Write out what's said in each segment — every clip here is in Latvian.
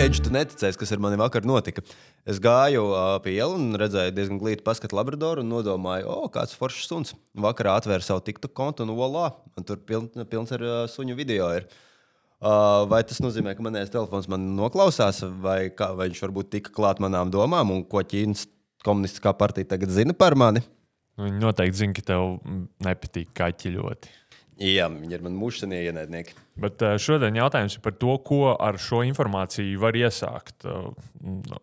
Edžu, tu neticēsi, kas ar mani vakar notika. Es gāju uh, pie ielas un redzēju diezgan glītu paskatu labradoru un nodomāju, o, oh, kāds foršs suns. Vakarā atvēru savu TikTok kontu un volā, un tur piln, pilns ar uh, suņu video. Ir. Uh, vai tas nozīmē, ka manējais telefons man noklausās, vai, kā, vai viņš varbūt tika klāt manām domām, un ko Ķīnas komunistiskā partija tagad zina par mani? Viņi noteikti zina, ka tev nepatīk kaķi ļoti. Jā, viņi ir mani mūžsanie ienaidnieki. Bet eh, šodien jautājums ir par to, ko ar šo informāciju var iesākt. Eh,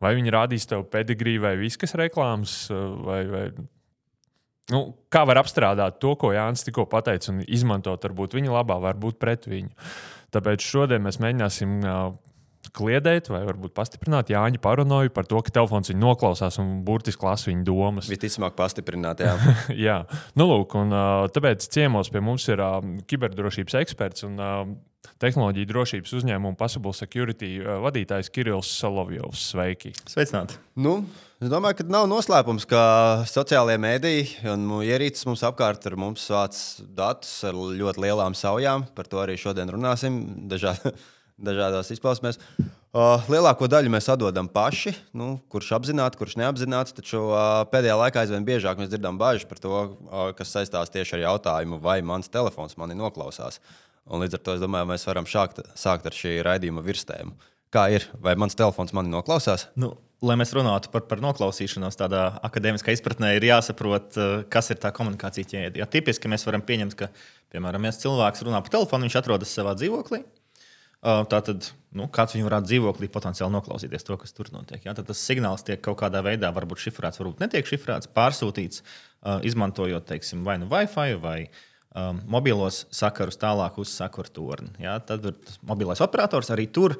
vai viņi rādīs tev pedigriju vai viskas reklāmas, eh, vai, vai nu, kā var apstrādāt to, ko Jānis tikko pateica, un izmantot varbūt viņa labā, varbūt pret viņu. Tāpēc šodien mēs mēģināsim kliedēt, vai varbūt pastiprināt Jāņa paranoju par to, ka telefons viņu noklausās un burtiski lasa viņa domas. Visticamāk, pastiprināt, jā. jā, nu, lūk, un tāpēc ciemos pie mums ir kiberdrošības eksperts un tehnoloģiju drošības uzņēmuma Passable Security vadītājs Kirillis Solovjovs. Sveiki! Sveicināti! Nu, es domāju, ka nav noslēpums, ka sociālajie mēdīji un ierīces mums apkārt ar mums vāc datus ar ļoti lielām saujām. Par to arī šodien runāsim. Dažādi dažādās izpausmēs. Uh, lielāko daļu mēs atdodam paši, nu, kurš apzināti, kurš neapzināti. Taču uh, pēdējā laikā aizvien biežāk mēs dzirdam bažas par to, uh, kas saistās tieši ar jautājumu, vai mans telefons mani noklausās. Un līdz ar to es domāju, mēs varam šākt, sākt ar šī raidījuma virstējumu. Kā ir? Vai mans telefons mani noklausās? Nu, lai mēs runātu par, par noklausīšanos, tādā akadēmiskā izpratnē, ir jāsaprot, kas ir tā komunikācija ķēde. Ja tipiski mēs varam pieņemt, ka, piemēram, ja cilvēks runā pa telefonu, viņš atrodas savā dzīvoklī Tātad, nu, kāds viņu varētu dzīvoklī potenciāli noklausīties to, kas tur notiek. Ja? Tad tas signāls tiek kaut kādā veidā, varbūt šifrēts, varbūt netiek šifrēts, pārsūtīts, izmantojot, teiksim, vai nu Wi-Fi vai um, mobilos sakarus tālāk uz sakaru torni. Ja? Tad ir mobilais operators arī tur.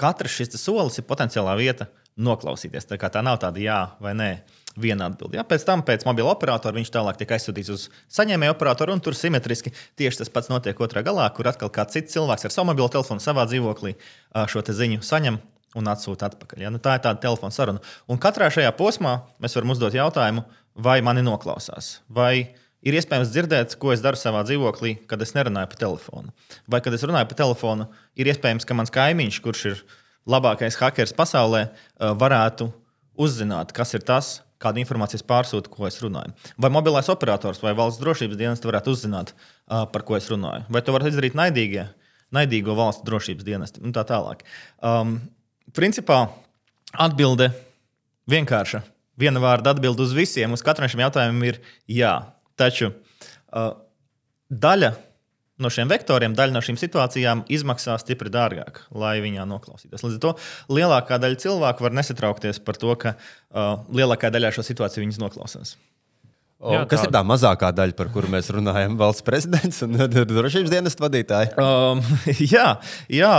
Katrs šis solis ir potenciālā vieta noklausīties. Tā, tā nav tāda jā vai nē. Viena atbilde. Ja? Pēc tam, pēc mobila operatora, viņš tālāk tiek aizsūtīts uz saņēmēju operatoru, un tur simetriski tieši tas pats notiek otrā galā, kur atkal kāds cits cilvēks ar savu mobilo telefonu savā dzīvoklī šo ziņu saņem. Un atsūta atpakaļ. Ja? Nu, tā ir tāda telefona saruna. Un katrā šajā posmā mēs varam uzdot jautājumu, vai mani noklausās, vai ir iespējams dzirdēt, ko es daru savā dzīvoklī, kad es nerunāju pa telefonu. Vai, kad es runāju pa telefonu, ir iespējams, ka mans kaimiņš, kurš ir labākais hackers pasaulē, varētu uzzināt, kas ir tas, kādu informāciju pārsūta, ko es runāju. Vai mobilais operators vai valsts drošības dienests varētu uzzināt, uh, par ko es runāju. Vai to var izdarīt naidīgie, naidīgo valsts drošības dienesti un tā tālāk. Um, principā atbilde vienkārša. Viena vārda atbild uz visiem, uz katram šim jautājumam ir jā. Taču uh, daļa no šiem vektoriem, daļa no šīm situācijām izmaksā stipri dārgāk, lai viņā noklausītos. Līdz ar to lielākā daļa cilvēku var nesatraukties par to, ka uh, lielākā daļā šo situāciju viņas noklausās. O, jā, kas tā. ir tā mazākā daļa, par kuru mēs runājam? Valsts prezidents un drošības dienas vadītāji. Um, jā, jā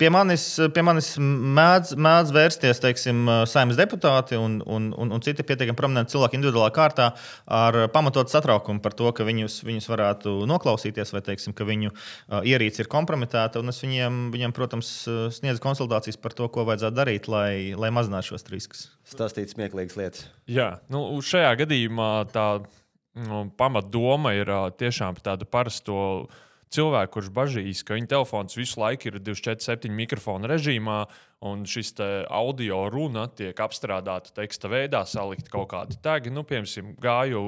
pie manis, pie manis mēdz, mēdz vērsties teiksim, saimnes deputāti un, un, un, un citi pietiekami prominenti cilvēki individuālā kārtā ar pamatotu satraukumu par to, ka viņus, viņus varētu noklausīties vai teiksim, ka viņu ierīce ir kompromitēta. Es viņiem, viņiem, protams, sniedzu konsultācijas par to, ko vajadzētu darīt, lai, lai mazinātu šos riskus stāstīt smieklīgas lietas. Jā, nu, šajā gadījumā tā nu, pamatdoma ir tiešām tāda parasto cilvēku, kurš bažīs, ka viņa telefons visu laiku ir 24,7 mikrofona režīmā, un šis audio runa tiek apstrādāta teksta veidā, salikt kaut kādi tagi. Nu, piemēram, gāju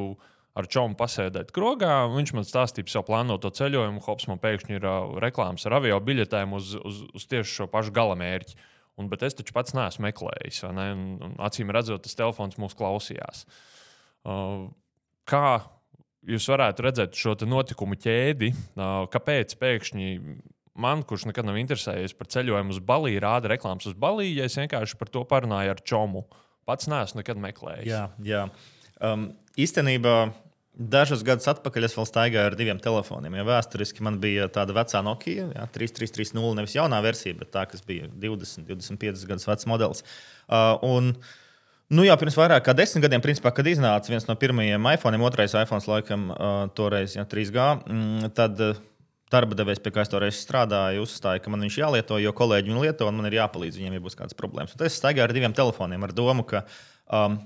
ar čomu pasēdēt krogā. Viņš man stāstīja par savu plānoto ceļojumu. Hops man pēkšņi ir uh, reklāmas ar avio biļetēm uz, uz, uz tieši šo pašu galamērķi. Un, bet es taču pats neesmu meklējis. Ne? Un, un, acīm redzot, tas telefons mūs klausījās. Uh, kā jūs varētu redzēt šo notikumu ķēdi? Uh, kāpēc pēkšņi man, kurš nekad nav interesējies par ceļojumu uz Baliju, rāda reklāmas uz Baliju, ja es vienkārši par to parunāju ar Čomu? Pats neesmu nekad meklējis. Jā, jā. Um, īstenībā Dažus gadus atpakaļ es vēl staigāju ar diviem telefoniem. Ja vēsturiski man bija tāda vecā Nokia, ja, 3330, nevis jaunā versija, bet tā, kas bija 20, 25 gadus vecs modelis. Uh, un, Nu jā, pirms vairāk kā desmit gadiem, principā, kad iznāca viens no pirmajiem iPhone, otrais iPhone, laikam, uh, toreiz ja, 3G, mm, tad uh, darba devējs, pie kā es toreiz strādāju, uzstāja, ka man viņš jālieto, jo kolēģi viņu lieto, un man ir jāpalīdz viņiem, ja būs kādas problēmas. Tad es staigāju ar diviem telefoniem ar domu, ka um,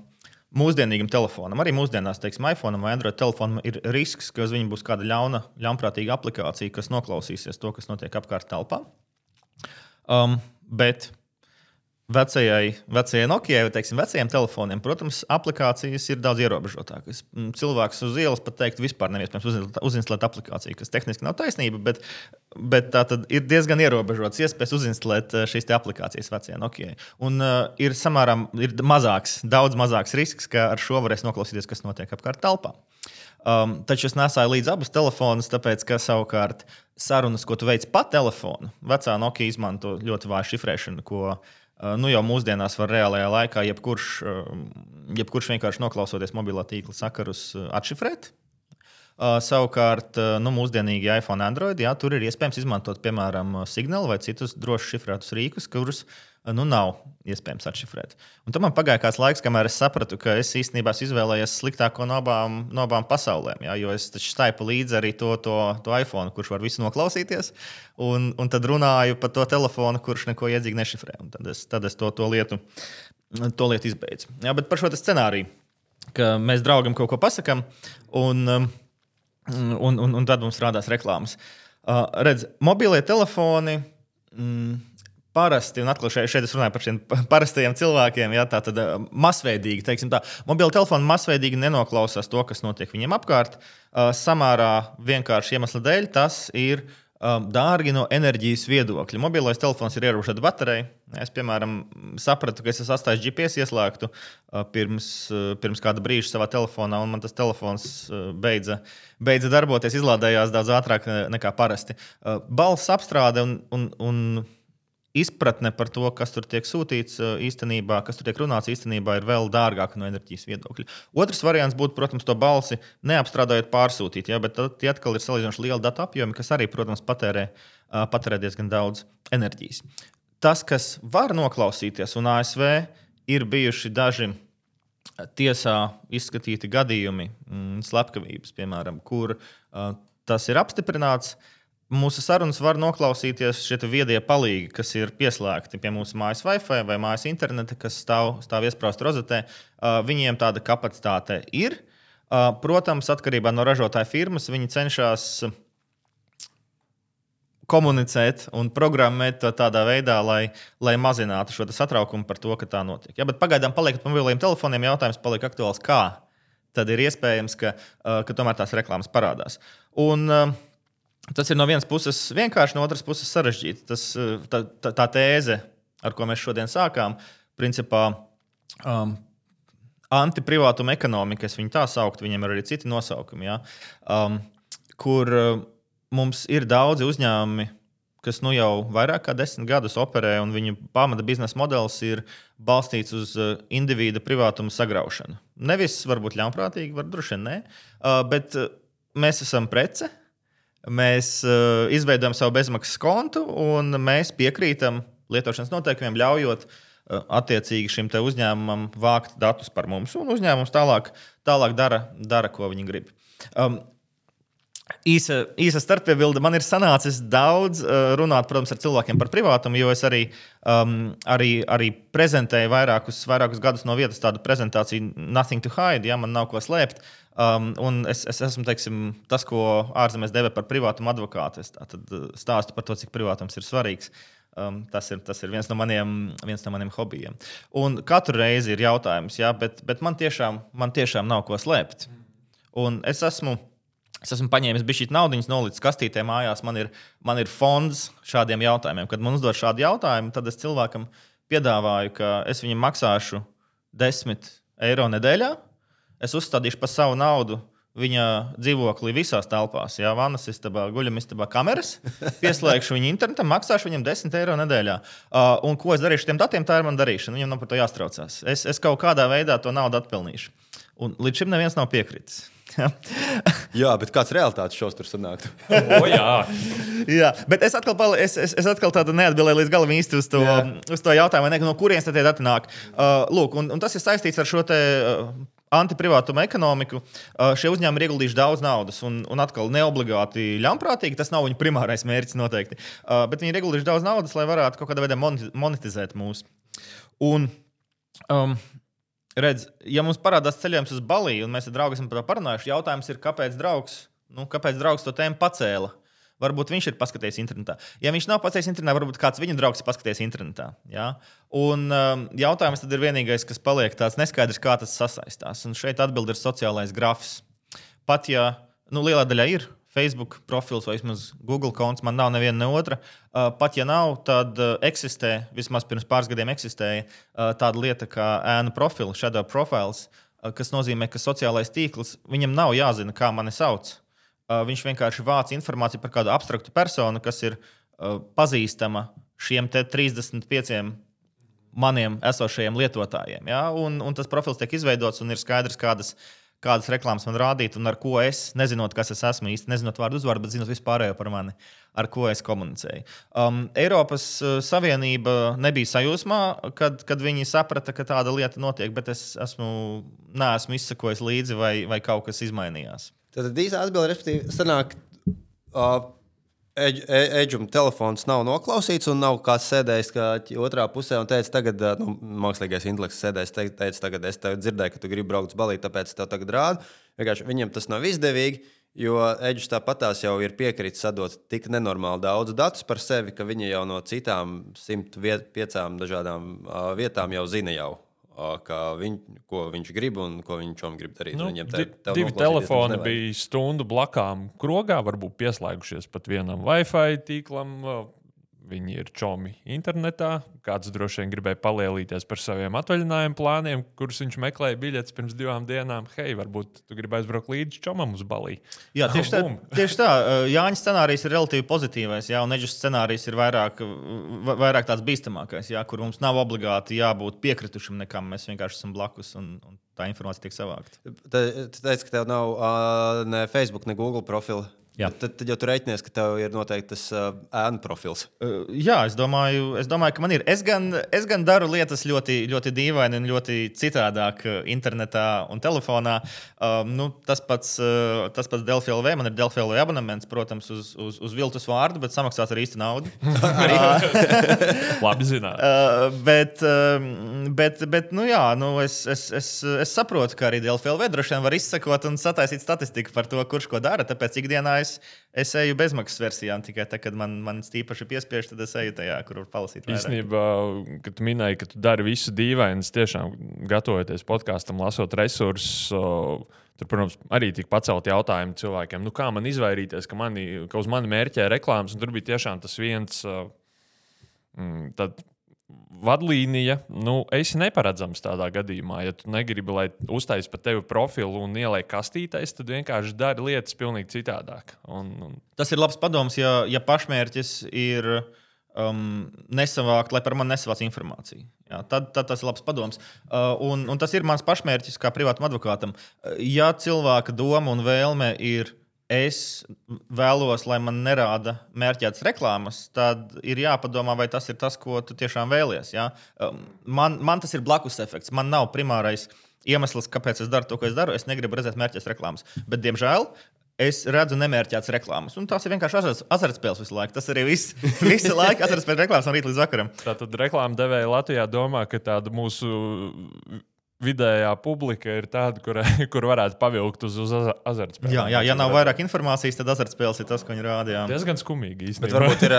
mūsdienīgam telefonam, arī mūsdienās, teiksim, iPhone vai Android telefonam, ir risks, ka uz viņa būs kāda ļauna, ļaunprātīga aplikācija, kas noklausīsies to, kas notiek apkārt telpā. Um, bet vecajai, vecajai Nokijai, teiksim, vecajiem telefoniem, protams, aplikācijas ir daudz ierobežotākas. Mm, Cilvēks uz ielas pat teikt, vispār neiespējams uzinstalēt, aplikāciju, kas tehniski nav taisnība, bet, bet tā tad ir diezgan ierobežots iespējas uzinstalēt eh, šīs aplikācijas vecajai Nokijai. Un uh, ir samērā ir mazāks, daudz mazāks risks, ka ar šo varēs noklausīties, kas notiek apkārt telpā. Um, taču es nesāju līdzi abus telefonus, tāpēc, ka savukārt sarunas, ko tu veic pa telefonu, vecā Nokia izmanto ļoti vāju šifrēšanu, nu, jau mūsdienās var reālajā laikā jebkurš, jebkurš vienkārši noklausoties mobilā tīkla sakarus atšifrēt. Uh, savukārt, uh, nu, mūsdienīgi iPhone, Android, jā, tur ir iespējams izmantot, piemēram, signālu vai citus droši šifrētus rīkus, kurus uh, nu, nav iespējams atšifrēt. Un tam man pagāja kāds laiks, kamēr es sapratu, ka es īstenībā izvēlējos sliktāko no abām, no abām pasaulēm. Jā, jo es staipu līdzi arī to, to, to iPhone, kurš var visu noklausīties, un, un tad runāju par to telefonu, kurš neko iedzīgi nešifrē. Un tad es, tad es to, to, lietu, to lietu izbeidzu. Jā, bet par šo scenāriju, ka mēs draugam kaut ko pasakām. Un, um, un, un, un tad mums rādās reklāmas. Uh, redz, mobilie telefoni. Mm, Parasti, un atkal šeit, šeit es runāju par šiem parastajiem cilvēkiem, ja tā tad uh, masveidīgi, teiksim tā, mobila telefona masveidīgi nenoklausās to, kas notiek viņiem apkārt. Uh, samērā vienkārši iemesla dēļ tas ir uh, um, dārgi no enerģijas viedokļa. Mobilais telefons ir ierobežota baterija. Es, piemēram, sapratu, ka es esmu atstājis GPS ieslēgtu uh, pirms, uh, pirms kāda brīža savā telefonā, un man tas telefons uh, beidza, beidza darboties, izlādējās daudz ātrāk nekā parasti. Uh, balss apstrāde un, un, un izpratne par to, kas tur tiek sūtīts īstenībā, kas tur tiek runāts īstenībā, ir vēl dārgāka no enerģijas viedokļa. Otrs variants būtu, protams, to balsi neapstrādājot, pārsūtīt, ja, bet tie atkal ir salīdzinoši liela datu apjomi, kas arī, protams, patērē, patērē diezgan daudz enerģijas. Tas, kas var noklausīties, un ASV ir bijuši daži tiesā izskatīti gadījumi, mm, slepkavības, piemēram, kur tas ir apstiprināts. Uh, Mūsu sarunas var noklausīties šie viedie palīgi, kas ir pieslēgti pie mūsu mājas Wi-Fi vai mājas interneta, kas stāv, stāv iesprāstā rozetē. Uh, viņiem tāda kapacitāte ir. Uh, protams, atkarībā no ražotāja firmas, viņi cenšas komunicēt un programmēt to tādā veidā, lai, lai mazinātu šo satraukumu par to, ka tā notiek. Ja, pagaidām, paliekot pie mobiliem telefoniem, jautājums paliek aktuāls, kā tad ir iespējams, ka, uh, ka tomēr tās reklāmas parādās. Un, uh, Tas ir no vienas puses vienkārši, no otras puses sarežģīti. Tas, eh, tā, tā, tā tēze, ar ko mēs šodien sākām, principā um, antiprivātuma ekonomika, es viņu tā sauktu, viņiem ir arī citi nosaukumi, ja? um, kur uh, mums ir daudzi uzņēmumi, kas nu jau vairāk kā desmit gadus operē, un viņu pamata biznesa modelis ir balstīts uz uh, individa privātuma sagraušanu. Nevis varbūt ļaunprātīgi, varbūt droši vien nē, bet mēs esam prece mēs uh, izveidojam savu bezmaksas kontu un mēs piekrītam lietošanas noteikumiem, ļaujot uh, attiecīgi šim uzņēmumam vākt datus par mums. Un uzņēmums tālāk, tālāk dara, dara, ko viņi grib. Um, Īsa, īsa starppiebilde. Man ir sanācis daudz uh, runāt, protams, ar cilvēkiem par privātumu, jo es arī, um, arī, arī prezentēju vairākus, vairākus gadus no vietas tādu prezentāciju, Nothing to hide, ja man nav ko slēpt. Uh, Um, un es, es esmu teiksim, tas, ko ārzemēs deva par privātumu advokātu. Es uh, stāstu par to, cik privātums ir svarīgs. Um, tas, ir, tas ir viens no maniem, viens no maniem hobijiem. Un katru reizi ir jautājums, jā, bet, bet man, tiešām, man tiešām nav ko slēpt. Un es esmu. Es esmu paņēmis bišķīt naudas, nolicis kastītē mājās. Man ir, man ir fonds šādiem jautājumiem. Kad man uzdod šādu jautājumu, tad es cilvēkam piedāvāju, ka es viņam maksāšu 10 eiro nedēļā, es uzstādīšu par savu naudu viņa dzīvoklī visās telpās, jā, vannas istabā, guļamistabā, kameras. Pieslēgšu viņu internetam, maksāšu viņam 10 eiro nedēļā. Uh, un ko es darīšu ar tiem datiem, tā ir mana darīšana. Viņam nav par to jāstraucās. Es, es kaut kādā veidā to naudu atpelnīšu. Un līdz šim neviens nav piekritis. Jā, bet kāds realitātes šovs tur sanāktu? o, jā. jā, bet es atkal, pali, es, es, es atkal neatbildēju līdz galam īsti uz to, jā. uz to jautājumu, ne, no kurienes tie dati nāk. Uh, lūk, un, un tas ir saistīts ar šo te, uh, antiprivātuma ekonomiku, šie uzņēmumi ir ieguldījuši daudz naudas. Un, un atkal, neobligāti ļaunprātīgi, tas nav viņu primārais mērķis noteikti. Bet viņi ir ieguldījuši daudz naudas, lai varētu kaut kādā veidā monetizēt mūs. Un, um, redz, ja mums parādās ceļojums uz Baliju, un mēs ar draugiem par to parunājuši, jautājums ir, kāpēc draugs, nu, kāpēc draugs to tēmu pacēla? Varbūt viņš ir paskatījies internetā. Ja viņš nav paskatījies internetā, varbūt kāds viņa draugs ir paskatījies internetā. Ja? Un um, jautājums tad ir vienīgais, kas paliek tāds neskaidrs, kā tas sasaistās. Un šeit atbild ir sociālais grafs. Pat ja nu, lielā daļā ir Facebook profils vai vismaz Google konts, man nav neviena ne otra. Uh, pat ja nav, tad uh, eksistē, vismaz pirms pāris gadiem eksistēja uh, tāda lieta kā ēnu profils, shadow profiles, kas nozīmē, ka sociālais tīkls viņam nav jāzina, kā mani sauc. Viņš vienkārši vāc informāciju par kādu abstraktu personu, kas ir pazīstama šiem 35 maniem esošajiem lietotājiem. Ja? Un, un tas profils tiek izveidots un ir skaidrs, kādas, kādas reklāmas man rādīt un ar ko es, nezinot, kas es esmu īsti, nezinot vārdu uzvārdu, bet zinot vispārējo par mani, ar ko es komunicēju. Um, Eiropas uh, Savienība nebija sajūsmā, kad, kad viņi saprata, ka tāda lieta notiek, bet es esmu, neesmu izsakojis līdzi, vai, vai kaut kas izmainījās. Tad īsa atbilde, respektīvi, sanāk, uh, Eģuma telefons nav noklausīts, un nav kāds sēdējis kā otrā pusē un teicis, tagad, nu, mākslīgais intelekts sēdējis, te, teicis, tagad es dzirdēju, ka tu gribi braukt uz balīti, tāpēc tev tagad rādu. Vienkārši viņam tas nav izdevīgi, jo Eģis tāpatās jau ir piekritis sadot tik nenormāli daudz datus par sevi, ka viņi jau no citām 105 dažādām uh, vietām jau zina jau viņ, ko viņš grib un ko viņš grib darīt. Nu, Viņam te divi telefoni bija stundu blakām krogā, varbūt pieslēgušies pat vienam Wi-Fi tīklam. Viņi ir čomi internetā. Kāds droši vien gribēja palielīties par saviem atvaļinājumu plāniem, kurus viņš meklēja biļetes pirms divām dienām. Hei, varbūt tu gribi aizbraukt līdzi čomam uz balī. Jā, tieši tā. tieši tā. Jāņa scenārijs ir relatīvi pozitīvais, jā, un Eģis scenārijs ir vairāk, vairāk tāds bīstamākais, jā, kur mums nav obligāti jābūt piekritušam nekam. Mēs vienkārši esam blakus. Un, un Tā informācija tiek savākta. Tu teici, ka tev nav uh, ne Facebook, ne Google profila. Tad, tad jau tur reiķinies, ka tev ir noteikti tas uh, ēnu profils. Uh, jā, es domāju, es domāju, ka man ir. Es gan, es gan daru lietas ļoti, ļoti dīvaini un ļoti citādāk internetā un telefonā. Um, nu, tas pats, uh, tas pats Delphi LV. Man ir Delphi LV abonements, protams, uz, uz, uz viltus vārdu, bet samaksāts ar īstu naudu. Labi zināt. Uh, bet, uh, bet, bet, nu jā, nu, es, es, es, es saprotu, ka arī Delphi LV droši vien var izsekot un sataisīt statistiku par to, kurš ko dara. Tāpēc ikdienā es, es eju bezmaksas versijām, tikai tad, kad man, man īpaši piespiež, tad es eju tajā, kur var palasīt. Īstenībā, kad minēji, ka tu dari visu dīvainu, tiešām gatavoties podkāstam, lasot resursus. Tur, protams, arī tika pacelt jautājumu cilvēkiem, nu, kā man izvairīties, ka, mani, ka uz mani mērķē reklāmas. Tur bija tiešām tas viens mm, tad, vadlīnija, nu, esi neparedzams tādā gadījumā. Ja tu negribi, lai uztaisītu pat tevi profilu un ieliek kastītēs, tad vienkārši dari lietas pavisam citādāk. Un, un... Tas ir labs padoms, ja, ja pašmērķis ir um, nesavākt, lai par mani nesavāc informāciju. Jā, tad, tad tas ir labs padoms. Uh, un, un tas ir mans pašmērķis kā privātam advokātam. Ja cilvēka doma un vēlme ir es vēlos, lai man nerāda mērķētas reklāmas, tad ir jāpadomā, vai tas ir tas, ko tu tiešām vēlies. Ja? Um, man, man tas ir blakus efekts. Man nav primārais iemesls, kāpēc es daru to, ko es daru. Es negribu redzēt mērķētas reklāmas. Bet, diemžēl, es redzu nemērķētas reklāmas. Un tās ir vienkārši azartspēles visu laiku. Tas arī viss, visu laiku azartspēles reklāmas no rīta līdz vakaram. Tātad reklāmas devēja Latvijā domā, ka tāda mūsu vidējā publika ir tāda, kur, kur varētu pavilkt uz, uz azartspēlēm. Jā, jā, ja nav vairāk informācijas, tad azartspēles ir tas, ko viņi rāda. Tas gan skumīgi īstenībā. Bet varbūt, ir,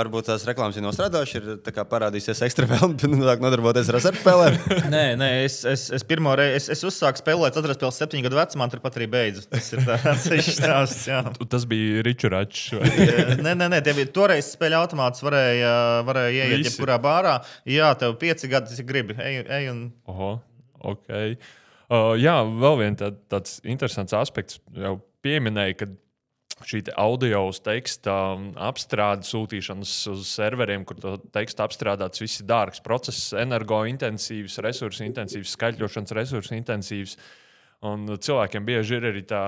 varbūt tās reklāmas ir nostrādājušas, ir parādīsies ekstra vēlme nodarboties ar azartspēlēm. nē, nē, es, es, es pirmo reizi es, es uzsāku spēlēt azartspēles septiņu gadu vecumā, turpat arī beidzu. Tas ir tāds stāsts. Tas bija Ričuračs. nē, nē, nē, tie bija toreiz spēļu automāts, varēja, varēja ieiet jebkurā bārā. Jā, tev pieci gadi, tas ir gribi. Ej, ej un... Oho. Okay. Uh, jā, vēl viens tā, tāds interesants aspekts. Jau pieminēja, ka šī audio uz teksta apstrāde, sūtīšanas uz serveriem, kur to tekstu apstrādāts, viss ir dārgs process, energointensīvs, resursu intensīvs, skaļķošanas resursu intensīvs. Un cilvēkiem bieži ir arī tā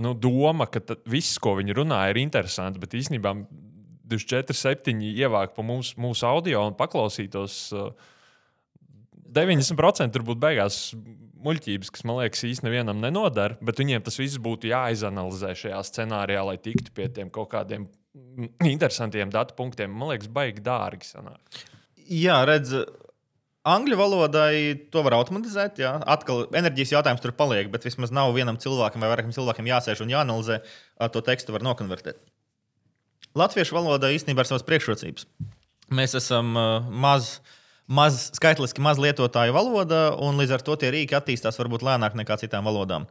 nu, doma, ka viss, ko viņi runā, ir interesanti, bet īstenībā 24, 7 ievākt pa mūsu, mūsu audio un paklausītos. Uh, 90% tur būtu beigās muļķības, kas man liekas īstenībā nevienam nenodara, bet viņiem tas viss būtu jāizanalizē šajā scenārijā, lai tiktu pie tiem kaut kādiem interesantiem datu punktiem. Man liekas, baigi dārgi sanāk. Jā, redz, Angļu valodai to var automatizēt. Jā. Atkal enerģijas jautājums tur paliek, bet vismaz nav vienam cilvēkam vai vairākiem cilvēkiem jāsēž un jāanalizē. To tekstu var nokonvertēt. Latviešu valodā īstenībā ir savas priekšrocības. Mēs esam uh, maz, maz skaitliski maz lietotāju valoda, un līdz ar to tie rīki attīstās varbūt lēnāk nekā citām valodām.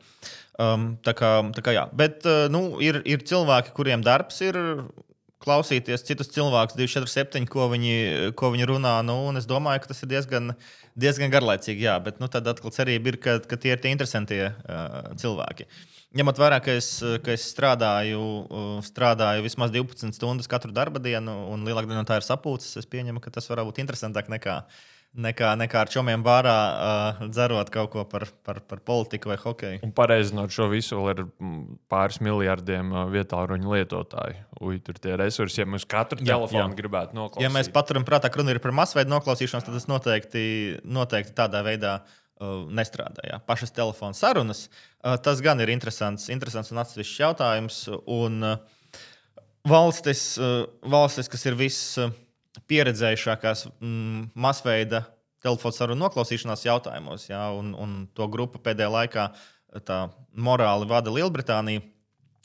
Um, tā kā, tā kā jā. Bet uh, nu, ir, ir cilvēki, kuriem darbs ir klausīties citus cilvēkus, 247, ko viņi, ko viņi runā. Nu, es domāju, ka tas ir diezgan, diezgan garlaicīgi. Jā, bet nu, tad atkal cerība ir, ka, ka tie ir tie interesantie uh, cilvēki. Uh, Ņemot vērā, ka es, ka es strādāju, strādāju vismaz 12 stundas katru darba dienu, un lielākā daļa no tā ir sapulces, es pieņemu, ka tas var būt interesantāk nekā, nekā, nekā ar čomiem bārā uh, dzerot kaut ko par, par, par politiku vai hokeju. Un pareizinot šo visu, vēl ir pāris miljardiem vietā runu lietotāju. Ui, tur tie resursi, ja mēs katru jā, telefonu jā. gribētu noklausīties. Ja mēs paturam prātā, ka runa ir par masveidu noklausīšanos, tad tas noteikti, noteikti tādā veidā uh, Uh, nestrādāja. Pašas telefona sarunas. Tas gan ir interesants, interesants un atsevišķs jautājums. Un valstis, valstis kas ir vispieredzējušākās mm, masveida telefona sarunu noklausīšanās jautājumos, jā, un, un to grupu pēdējā laikā morāli vada Lielbritānija.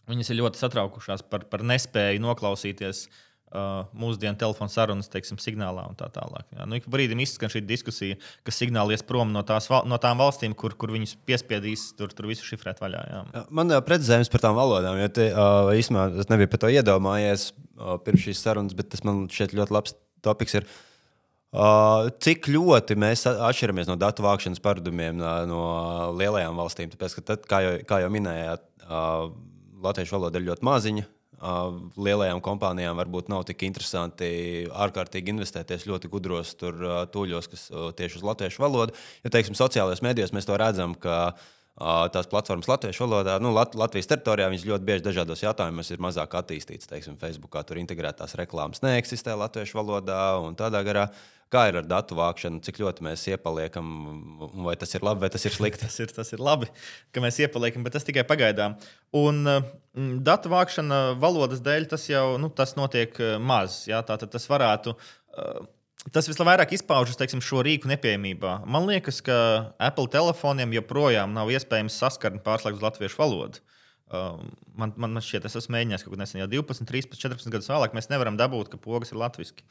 Viņas ir ļoti satraukušās par, par nespēju noklausīties uh, uh, mūsdienu telefona sarunas, teiksim, signālā un tā tālāk. Jā. Nu, ik brīdim izskan šī diskusija, ka signāli ies prom no, tās, no tām valstīm, kur, kur viņus piespiedīs tur, tur visu šifrēt vaļā. Jā. Man ir uh, precizējums par tām valodām, jo te, uh, īsumā es nebiju par to iedomājies uh, pirms šīs sarunas, bet tas man šķiet ļoti labs topiks. Ir. Uh, cik ļoti mēs atšķiramies no datu vākšanas paradumiem uh, no lielajām valstīm? Tāpēc, tad, kā, jau, kā jau minējāt, uh, latviešu valoda ir ļoti maziņa, lielajām kompānijām varbūt nav tik interesanti ārkārtīgi investēties ļoti gudros tur, tūļos, kas tieši uz latviešu valodu. Jo, teiksim, sociālajos medijos mēs to redzam, ka tās platformas latviešu valodā, nu, Lat Latvijas teritorijā, viņas ļoti bieži dažādos jautājumos ir mazāk attīstītas. Teiksim, Facebookā tur integrētās reklāmas neeksistē latviešu valodā un tādā garā. Kā ir ar datu vākšanu, cik ļoti mēs iepaliekam, vai tas ir labi, vai tas ir slikti? tas, ir, tas ir labi, ka mēs iepaliekam, bet tas tikai pagaidām. Un mm, datu vākšana valodas dēļ tas jau nu, tas notiek maz. Jā, tā, tas varētu. Tas visvairāk izpaužas teiksim, šo rīku nepieejamībā. Man liekas, ka Apple telefoniem joprojām nav iespējams saskart pārslēgt uz latviešu valodu. Man, man šķiet, es esmu mēģinājis kaut kad nesen, jau 12, 13, 14 gadus vēlāk, mēs nevaram dabūt, ka pogas ir latviešu.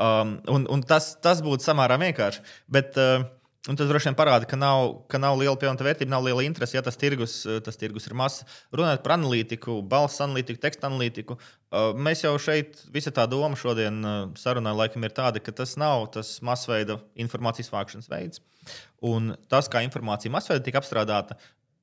Um, un, un tas, tas būtu samērā vienkārši. Bet, uh, Un tas droši vien parāda, ka nav, ka nav liela pievienotā vērtība, nav liela interese. Ja tas tirgus, uh, tas tirgus ir mazs, runājot par analītiku, balss analītiku, tekstu analītiku, uh, mēs jau šeit, visa tā doma šodien uh, sarunā laikam ir tāda, ka tas nav tas masveida informācijas vākšanas veids. Un tas, kā informācija masveida tika apstrādāta,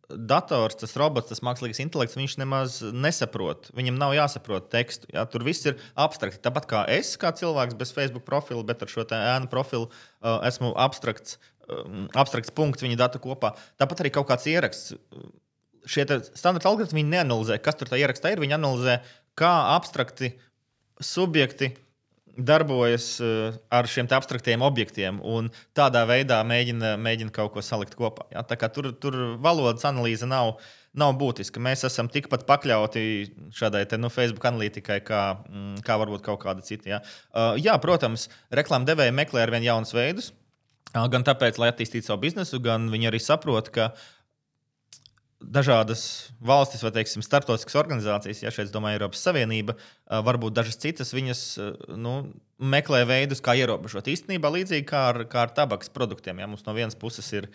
dators, tas robots, tas mākslīgais intelekts, viņš nemaz nesaprot. Viņam nav jāsaprot tekstu. Jā, tur viss ir abstrakts. Tāpat kā es, kā cilvēks bez Facebook profila, bet ar šo ēnu profilu uh, esmu abstrakts, um, abstrakts punkts viņa datu kopā. Tāpat arī kaut kāds ieraksts. Šie standarta algoritmi neanalizē, kas tur ierakstā ir. Viņi analizē, kā abstrakti subjekti darbojas eh, ar šiem abstraktiem objektiem un tādā veidā mēģina, mēģina kaut ko salikt kopā. Ja? Tur, tur valodas analīze nav, nav būtiska. Mēs esam tikpat pakļauti šādai te, nu, Facebook analītikai, kā, mm, kā varbūt kaut kāda cita. Ja? Uh, jā, protams, reklāmdevēji meklē ar vien jaunus veidus. Gan tāpēc, lai attīstītu savu biznesu, gan viņi arī saprot, ka uh, dažādas valstis vai teiksim, starptautiskas organizācijas, ja šeit domāju Eiropas Savienība, varbūt dažas citas, viņas nu, meklē veidus, kā ierobežot. Īstenībā līdzīgi kā ar, kā ar tabaks produktiem. Ja mums no vienas puses ir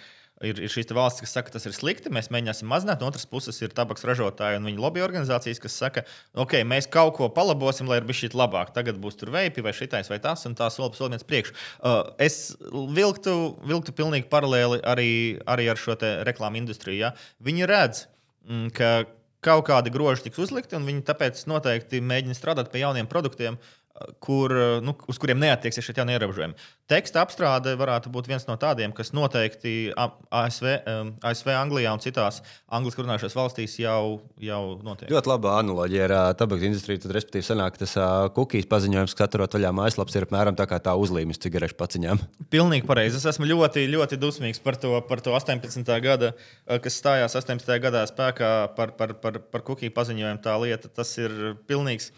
ir, ir šīs valstis, kas saka, ka tas ir slikti, mēs mēģināsim mazināt. No otras puses ir tabaks ražotāji un viņu lobby organizācijas, kas saka, ok, mēs kaut ko palabosim, lai ir bijis šī labāk. Tagad būs tur veipi vai šitais vai tas, un tā soli pa solim viens priekš. Uh, es vilktu, vilktu pilnīgi paralēli arī, arī ar šo reklāmu industriju. Ja? Viņi redz, mm, ka kaut kādi groži tiks uzlikti, un viņi tāpēc noteikti mēģina strādāt pie jauniem produktiem. Uh, kur, nu, uz kuriem neatieksies šie jaunie ierobežojumi. Teksta apstrāde varētu būt viens no tādiem, kas noteikti ASV, ASV Anglijā un citās angļuiski runājušās valstīs jau, jau notiek. Ļoti laba analoģija ar tabakas industriju. Tad, respektīvi, sanāk, tas kukijas paziņojums, kas atrod vaļā mājaslapas, ir apmēram tā kā tā uzlīmes cigarešu paciņām. Pilnīgi pareizi. Es esmu ļoti, ļoti dusmīgs par to, par to 18. gada, kas stājās 18. gadā spēkā par, par, par, par kukiju paziņojumu. Tā lieta tas ir pilnīgs,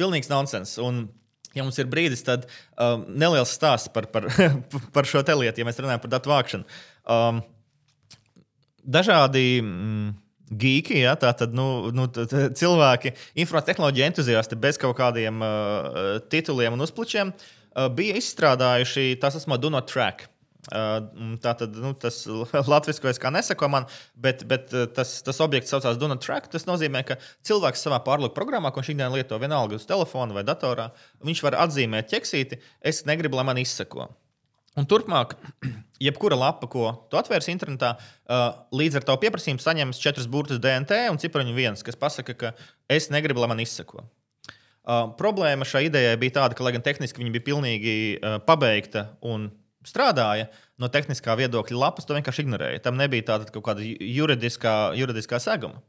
pilnīgs nonsens. Un ja mums ir brīdis, tad um, neliels stāsts par, par, par šo te lietu, ja mēs runājam par datu vākšanu. Um, dažādi. Mm, Geeki, ja, tā tad nu, nu, cilvēki, informācijas entuziasti bez kaut kādiem uh, tituliem un uzplučiem uh, bija izstrādājuši tā saucamo Do Not Track. Tā tad nu, tas latviešu kā nesako man, bet, bet tas, tas objekts saucās Donut Track. Tas nozīmē, ka cilvēks savā pārlūku programmā, ko viņš ikdienā lieto vienalga uz telefona vai datorā, viņš var atzīmēt ķeksīti, es negribu, lai man izsako. Un turpmāk, jebkura lapa, ko tu atvērsi internetā, līdz ar tavu pieprasījumu saņems četrus burtus DNT un cipariņu viens, kas pasaka, ka es negribu, lai man izsako. Uh, problēma šai idejai bija tāda, ka, lai gan tehniski viņa bija pilnīgi uh, pabeigta un strādāja, no tehniskā viedokļa lapas to vienkārši ignorēja. Tam nebija tāda kaut kāda juridiskā, juridiskā seguma.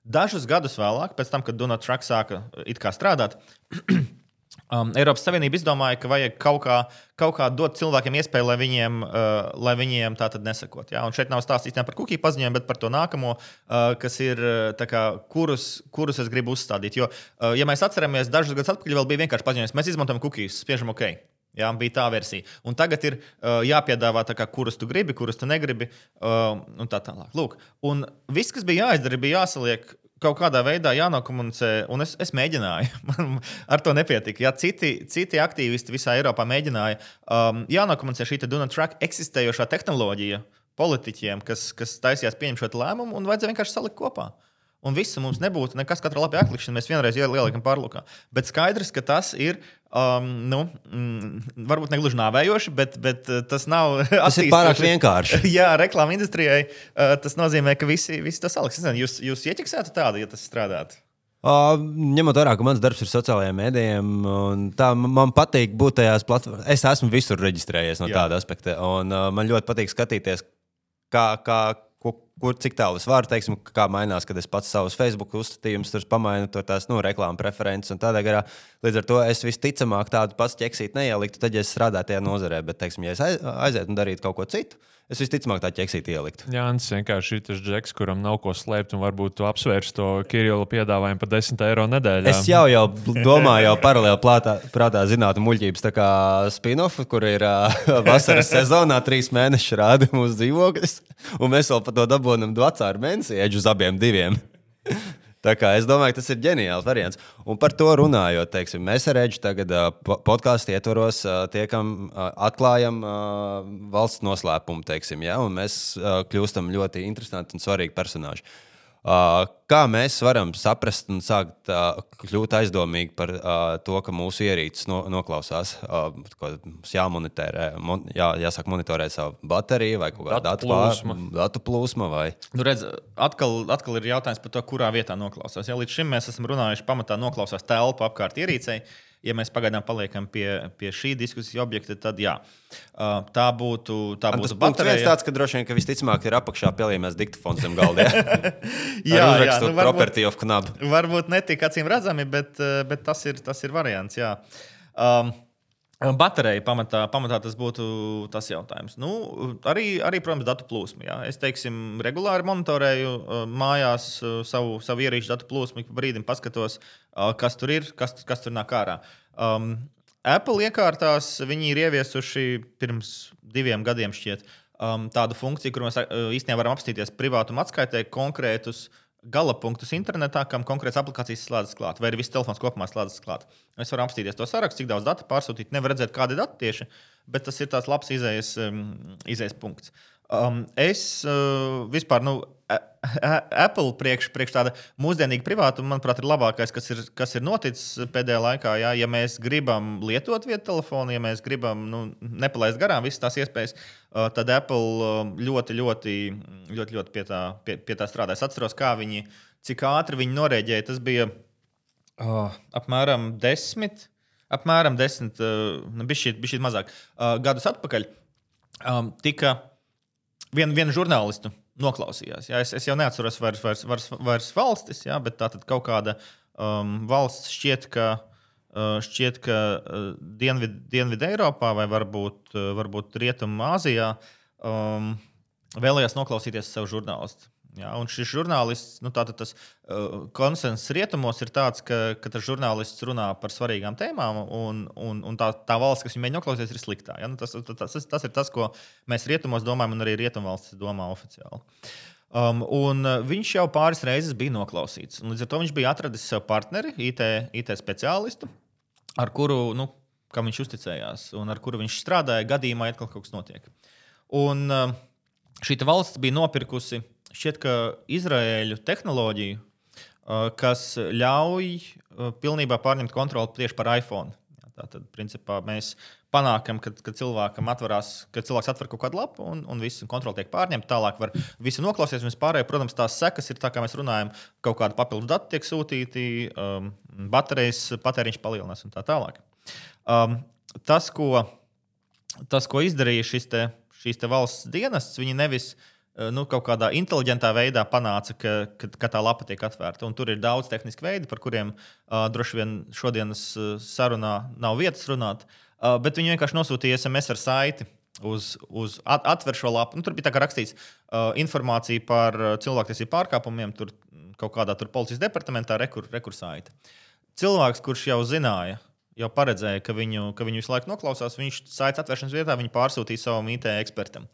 Dažus gadus vēlāk, pēc tam, kad Donalds Trumps sāka strādāt, um, Eiropas Savienība izdomāja, ka vajag kaut kā, kaut kā dot cilvēkiem iespēju, lai viņiem, uh, lai viņiem tā tad nesakot. Ja? Un šeit nav stāstīts par kukiju paziņojumu, bet par to nākamo, uh, kas ir, kā, kurus, kurus es gribu uzstādīt. Jo, uh, ja mēs atceramies, dažus gadus atpakaļ vēl bija vienkārši paziņojums, mēs izmantojam kukijas, spiežam OK. Jā, bija tā versija. Un tagad ir uh, jāpiedāvā, kā, kurus tu gribi, kurus tu negribi. Uh, un tā tālāk. Lūk, un viss, kas bija jāizdara, bija jāsaliek kaut kādā veidā jānokomunicē, un es, es mēģināju. Man ar to nepietika. Jā, citi, citi aktīvisti visā Eiropā mēģināja. Um, jānokomunicē šī Dunam Track eksistējošā tehnoloģija politiķiem, kas, kas taisījās pieņemt šo lēmumu, un vajadzēja vienkārši salikt kopā. Un viss mums nebūtu nekas, katra lapa atlikšana, mēs vienreiz ieliekam pārlūkā. Bet skaidrs, ka tas ir Um, nu, mm, varbūt ne gluži nāvējoši, bet, bet uh, tas nav. Tas ir pārāk vienkārši. Jā, reklāmas industrijai uh, tas nozīmē, ka visi, visi to saliks. Jūs, jūs ieķeksētu tādu, ja tas strādātu. Uh, ņemot vērā, ka mans darbs ir sociālajiem mēdījiem, tā man patīk būt tajās platformās. Es esmu visur reģistrējies no Jā. tāda aspekta. Un, uh, man ļoti patīk skatīties, kā, kā, ko, kur cik tālu es varu, teiksim, kā mainās, kad es pats savus Facebook uzskatījumus tur pamainu, tur tās nu, reklāmas preferences un tādā garā. Līdz ar to es visticamāk tādu pats ķeksītu neieliktu, tad, ja es strādātu tajā nozarē, bet, teiksim, ja es aizietu un darītu kaut ko citu, Es visticamāk tā ķeksīti ieliktu. Jā, tas vienkārši ir tas džeks, kuram nav ko slēpt, un varbūt tu apsvērsi to Kirillu piedāvājumu par 10 eiro nedēļā. Es jau, jau domāju, jau paralēli plātā, prātā zinātu muļķības, tā kā spin-off, kur ir uh, vasaras sezonā trīs mēneši rāda mūsu dzīvokļus, un mēs vēl par to dabūjam dvacāru mēnesi, eģu uz abiem diviem. Tā kā es domāju, tas ir ģeniāls variants. Un par to runājot, teiksim, mēs ar Reģu tagad podkāstu ietvaros tiekam, atklājam valsts noslēpumu, teiksim, ja? un mēs kļūstam ļoti interesanti un svarīgi personāļi. Uh, kā mēs varam saprast un sākt uh, kļūt aizdomīgi par uh, to, ka mūsu ierīces no, noklausās? Mums jāmonitorē, mon, jā, jāsāk monitorēt savu bateriju vai kādu datu plūsmu. Datu plūsma vai... nu, redz, atkal, atkal ir jautājums par to, kurā vietā noklausās. Ja līdz šim mēs esam runājuši, pamatā noklausās telpa apkārt ierīcei. Uh, ja mēs pagaidām paliekam pie, pie šī diskusijas objekta, tad jā, tā būtu. Tā būtu baterija. Tas tāds, ka droši vien, ka visticamāk ir apakšā pielīmēs diktofons zem galda. Jā, jā, nu, knab. Varbūt netik acīm redzami, bet, bet tas, ir, tas ir variants. Jā. Um, Baterija pamatā, pamatā tas būtu tas jautājums. Nu, arī, arī, protams, datu plūsma. Jā. Es teiksim, regulāri monitorēju uh, mājās uh, savu, savu ierīču datu plūsmu, ik pa brīdim paskatos, uh, kas tur ir, kas, kas tur nāk ārā. Um, Apple iekārtās viņi ir ieviesuši pirms diviem gadiem šķiet, um, tādu funkciju, kur mēs īstenībā varam apstīties privātuma atskaitē konkrētus uh, gala punktus internetā, kam konkrēts aplikācijas slēdzas klāt, vai arī viss telefons kopumā slēdzas klāt. Mēs varam apstīties to sarakstu, cik daudz datu pārsūtīt. Nevar redzēt, kādi dati tieši, bet tas ir tāds labs izējas, um, izējas punkts. Um, es uh, vispār, nu, Apple priekš, priekš tāda mūsdienīga privātuma, manuprāt, ir labākais, kas ir, kas ir noticis pēdējā laikā. Jā. Ja mēs gribam lietot vietu telefonu, ja mēs gribam nu, nepalaist garām visas tās iespējas, uh, tad Apple uh, ļoti, ļoti, ļoti, ļoti pie, tā, pie, pie tā strādā. Es atceros, kā viņi, cik ātri viņi norēģēja. Tas bija uh, apmēram desmit. Apmēram desmit, uh, bija šī mazāk uh, gadus atpakaļ. Um, tika vienu, vienu žurnālistu noklausījās. Jā, es, es jau neatceros vairs, vairs, vairs, vairs valstis, jā, bet tā tad kaut kāda um, valsts šķiet, ka, uh, šķiet, ka uh, Dienvid, Dienvidē Eiropā vai varbūt, uh, varbūt Rietumā Azijā um, vēlējās noklausīties savu žurnālistu. Jā, un šis žurnālists, nu, tas uh, konsensus rietumos ir tāds, ka, ka tas žurnālists runā par svarīgām tēmām, un, un, un tā, tā valsts, kas viņu mēģina noklausīties, ir sliktā. Ja? Nu, tas, tas, tas, tas ir tas, ko mēs rietumos domājam, un arī rietumvalstis domā oficiāli. Um, un viņš jau pāris reizes bija noklausīts. Līdz ar to viņš bija atradis sev partneri, IT, IT speciālistu, ar kuru nu, viņš uzticējās un ar kuru viņš strādāja gadījumā, ja kaut kas notiek. Un uh, šī valsts bija nopirkusi šķiet, ka Izraēļu tehnoloģiju, kas ļauj pilnībā pārņemt kontroli tieši par iPhone. Tātad, principā, mēs panākam, ka, ka cilvēkam atverās, ka cilvēks atver kaut kādu lapu un, un viss kontrole tiek pārņemta. Tālāk var visu noklausīties. Un vispārēji, protams, tās sekas ir tā, kā mēs runājam, kaut kāda papildus dati tiek sūtīti, um, baterijas patēriņš palielinās un tā tālāk. Um, tas, ko, tas, ko izdarīja te, šīs te valsts dienests, viņi nevis uh, nu, kaut kādā inteliģentā veidā panāca, ka, ka, ka tā lapa tiek atvērta. Un tur ir daudz tehnisku veidu, par kuriem uh, droši vien šodienas uh, sarunā nav vietas runāt. Uh, bet viņi vienkārši nosūtīja SMS ar saiti uz, uz at, atver šo lapu. Nu, tur bija rakstīts uh, informācija par cilvēktiesību pārkāpumiem, tur kaut kādā tur policijas departamentā, rekur, rekursāita. Cilvēks, kurš jau zināja, jau paredzēja, ka viņu, ka viņu visu laiku noklausās, viņš saites atvēršanas vietā pārsūtīja savam IT ekspertam.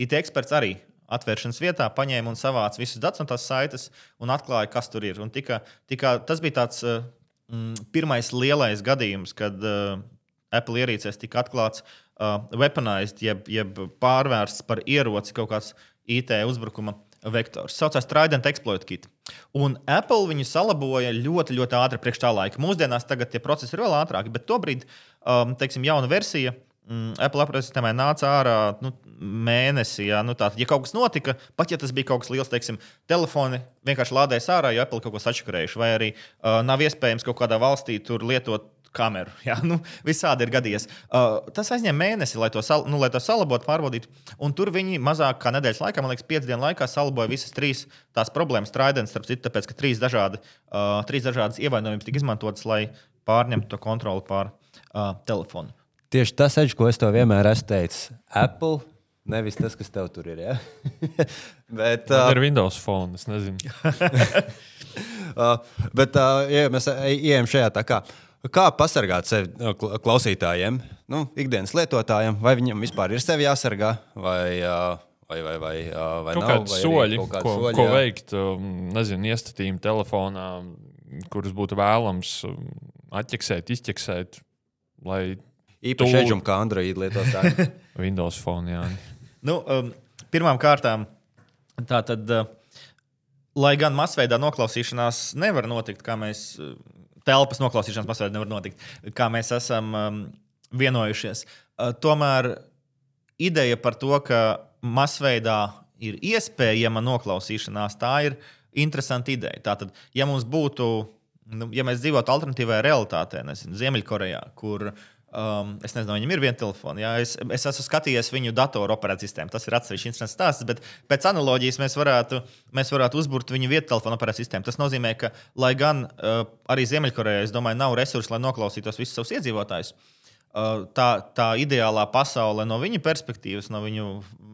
IT eksperts arī atvēršanas vietā, paņēma un savāca visus datus no tās saites un atklāja, kas tur ir. Un tika, tika, tas bija tāds uh, mm, pirmais lielais gadījums, kad uh, Apple ierīcēs tika atklāts uh, weaponized, jeb, jeb pārvērsts par ieroci kaut kāds IT uzbrukuma vektors. Tas saucās Trident Exploit Kit. Un Apple viņu salaboja ļoti, ļoti ātri priekš tā laika. Mūsdienās tagad tie procesi ir vēl ātrāki, bet tobrīd, um, teiksim, jauna versija mm, Apple operatīvas sistēmai nāca ārā nu, mēnesī. Jā, nu, tā, ja kaut kas notika, pat ja tas bija kaut kas liels, teiksim, telefoni vienkārši lādēs ārā, jo Apple kaut ko sačakarējuši, vai arī uh, nav iespējams kaut kādā valstī tur lietot kameru. Jā, nu, visādi ir gadījies. Uh, tas aizņem mēnesi, lai to, sal, nu, lai to salabotu, pārbaudītu. Un tur viņi mazāk kā nedēļas laikā, man liekas, pieci dienu laikā salaboja visas trīs tās problēmas. Traidens, starp citu, tāpēc, ka trīs, dažādi, uh, trīs dažādas ievainojums tika izmantotas, lai pārņemtu to kontroli pār uh, telefonu. Tieši tas, Edž, ko es tev vienmēr esmu teicis. Apple, nevis tas, kas tev tur ir. Ja? bet, uh, ir Windows phone, es nezinu. uh, bet, uh, ja mēs ejam šajā tā kā. Kā pasargāt sevi klausītājiem, nu, ikdienas lietotājiem, vai viņam vispār ir sevi jāsargā, vai, vai, vai, vai, vai kaut kādi soļi, ko, soļi, ko jā. veikt, nezinu, iestatījumi telefonā, kurus būtu vēlams atķeksēt, izķeksēt, lai Īpaši tu... eģum kā Android lietotāji. Windows Phone, jā. nu, um, pirmām kārtām, tā tad, uh, lai gan masveidā noklausīšanās nevar notikt, kā mēs, uh, telpas noklausīšanās masveidā nevar notikt, kā mēs esam um, vienojušies, uh, tomēr ideja par to, ka masveidā ir iespējama noklausīšanās, tā ir interesanta ideja. Tātad, ja mums būtu, nu, ja mēs dzīvotu alternatīvajā realitātē, nezinu, Ziemeļkorejā, kur uh, Um, es nezinu, viņam ir viena telefona. Jā. Es, es esmu skatījies viņu datoru operācijas sistēmu. Tas ir atsevišķs interesants stāsts, bet pēc analoģijas mēs varētu, mēs varētu uzbūvēt viņu vietu telefona operācijas sistēmu. Tas nozīmē, ka, lai gan uh, arī Ziemeļkorejā, es domāju, nav resursi, lai noklausītos visus savus iedzīvotājus, Uh, tā, tā ideālā pasaule no viņa perspektīvas, no viņu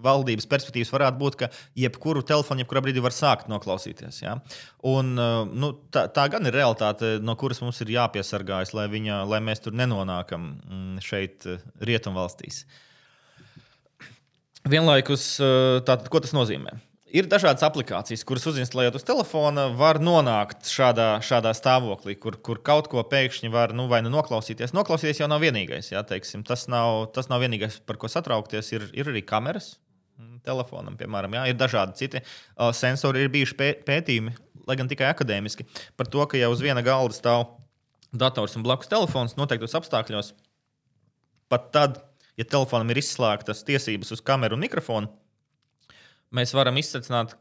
valdības perspektīvas, varētu būt, ka jebkuru telefonu, jebkurā brīdī var sākt noklausīties. Ja? Un, uh, nu, tā, tā gan ir realitāte, no kuras mums ir jāpiesargājas, lai, viņa, lai mēs tur nenonākam mm, šeit, uh, rietumvalstīs. Vienlaikus, tātad, ko tas nozīmē? Ir dažādas aplikācijas, kuras uzinstalējot uz telefona, var nonākt šādā, šādā stāvoklī, kur, kur kaut ko pēkšņi var nu, vai nu noklausīties. Noklausīties jau nav vienīgais. Jā, teiksim, tas, nav, tas nav vienīgais, par ko satraukties. Ir, ir arī kameras telefonam, piemēram. Jā, ir dažādi citi uh, sensori, ir bijuši pē, pētījumi, lai gan tikai akadēmiski, par to, ka jau uz viena galda stāv dators un blakus telefons noteiktos apstākļos. Pat tad, ja telefonam ir izslēgtas tiesības uz kameru un mikrofonu, mēs varam izsvecināt,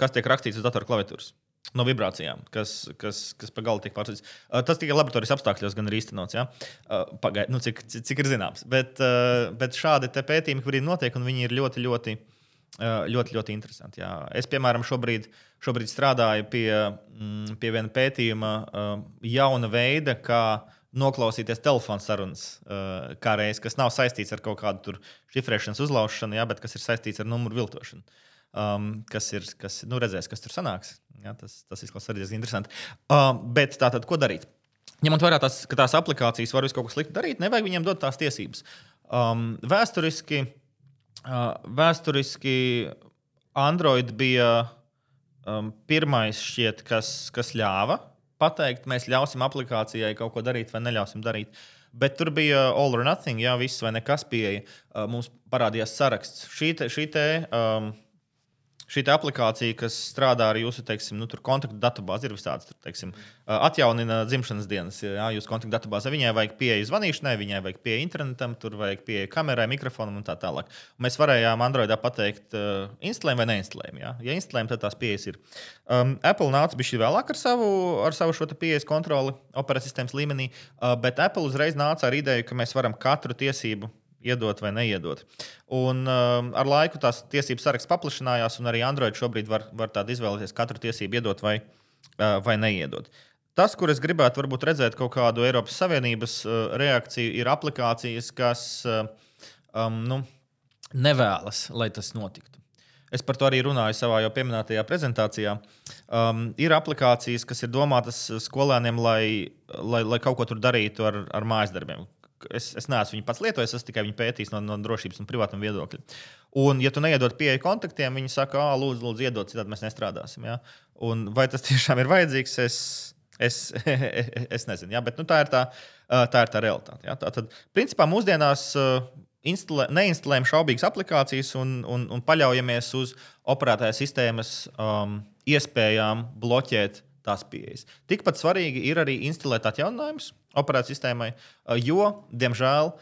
kas tiek rakstīts uz datora klaviatūras. No vibrācijām, kas, kas, kas pa galu tiek pārsūtīts. Uh, tas tikai laboratorijas apstākļos gan ir īstenots. Ja? Uh, Pagaid, nu, cik, cik, cik ir zināms. Bet, uh, bet šādi pētījumi, kuriem notiek, un viņi ir ļoti, ļoti, ļoti, ļoti interesanti. Jā. Es, piemēram, šobrīd, šobrīd strādāju pie, mm, pie viena pētījuma, jauna veida, kā noklausīties telefona sarunas, uh, kā reiz, kas nav saistīts ar kaut kādu šifrēšanas uzlaušanu, jā, bet kas ir saistīts ar numuru viltošanu. Um, kas ir, kas, nu, redzēs, kas tur sanāks. Ja, tas, tas izklausās diezgan interesanti. Um, bet tātad, ko darīt? Ņemot vērā tās, ka tās aplikācijas var visu kaut ko sliktu darīt, nevajag viņiem dot tās tiesības. Um, vēsturiski, uh, vēsturiski Android bija um, pirmais, šķiet, kas, kas ļāva pateikt, mēs ļausim aplikācijai kaut ko darīt vai neļausim darīt. Bet tur bija all or nothing, jā, viss vai nekas pieeja. Uh, mums parādījās saraksts. Šī te, šī te um, šī aplikācija, kas strādā ar jūsu teiksim, nu, kontaktu datubāzi, ir visādas, tur, teiksim, atjaunina dzimšanas dienas. Jā, jūsu kontaktu datubāze viņai vajag pieeja zvanīšanai, viņai vajag pieeja internetam, tur vajag pieeja kamerai, mikrofonam un tā tālāk. Un mēs varējām Androidā pateikt, uh, instalējam vai neinstalējam. Jā. Ja instalējam, tad tās pieejas ir. Um, Apple nāca bija vēlāk ar savu, ar savu šo pieejas kontroli operācijas sistēmas līmenī, uh, bet Apple uzreiz nāca ar ideju, ka mēs varam katru tiesību iedot vai neiedot. Un, um, ar laiku tās tiesības saraksts paplašinājās, un arī Android šobrīd var, var tādu izvēlēties katru tiesību iedot vai, uh, vai neiedot. Tas, kur es gribētu varbūt, redzēt kaut kādu Eiropas Savienības uh, reakciju, ir aplikācijas, kas uh, um, nu, nevēlas, lai tas notiktu. Es par to arī runāju savā jau pieminētajā prezentācijā. Um, ir aplikācijas, kas ir domātas skolēniem, lai, lai, lai kaut ko darītu ar, ar mājas darbiem es, es neesmu viņu pats lietojis, es tikai viņu pētījis no, no drošības un privātuma viedokļa. Un, ja tu neiedod pieeju kontaktiem, viņi saka, ah, lūdzu, lūdzu iedod, citādi mēs nestrādāsim. Ja? Un vai tas tiešām ir vajadzīgs? Es, es, es nezinu, ja? bet nu, tā, ir tā, tā ir tā realitāte. Ja? Tā, tad, principā, mūsdienās instalē, neinstalējam šaubīgas aplikācijas un, un, un paļaujamies uz operētāja sistēmas um, iespējām bloķēt tās pieejas. Tikpat svarīgi ir arī instalēt atjauninājumus operācijas sistēmai, jo, diemžēl,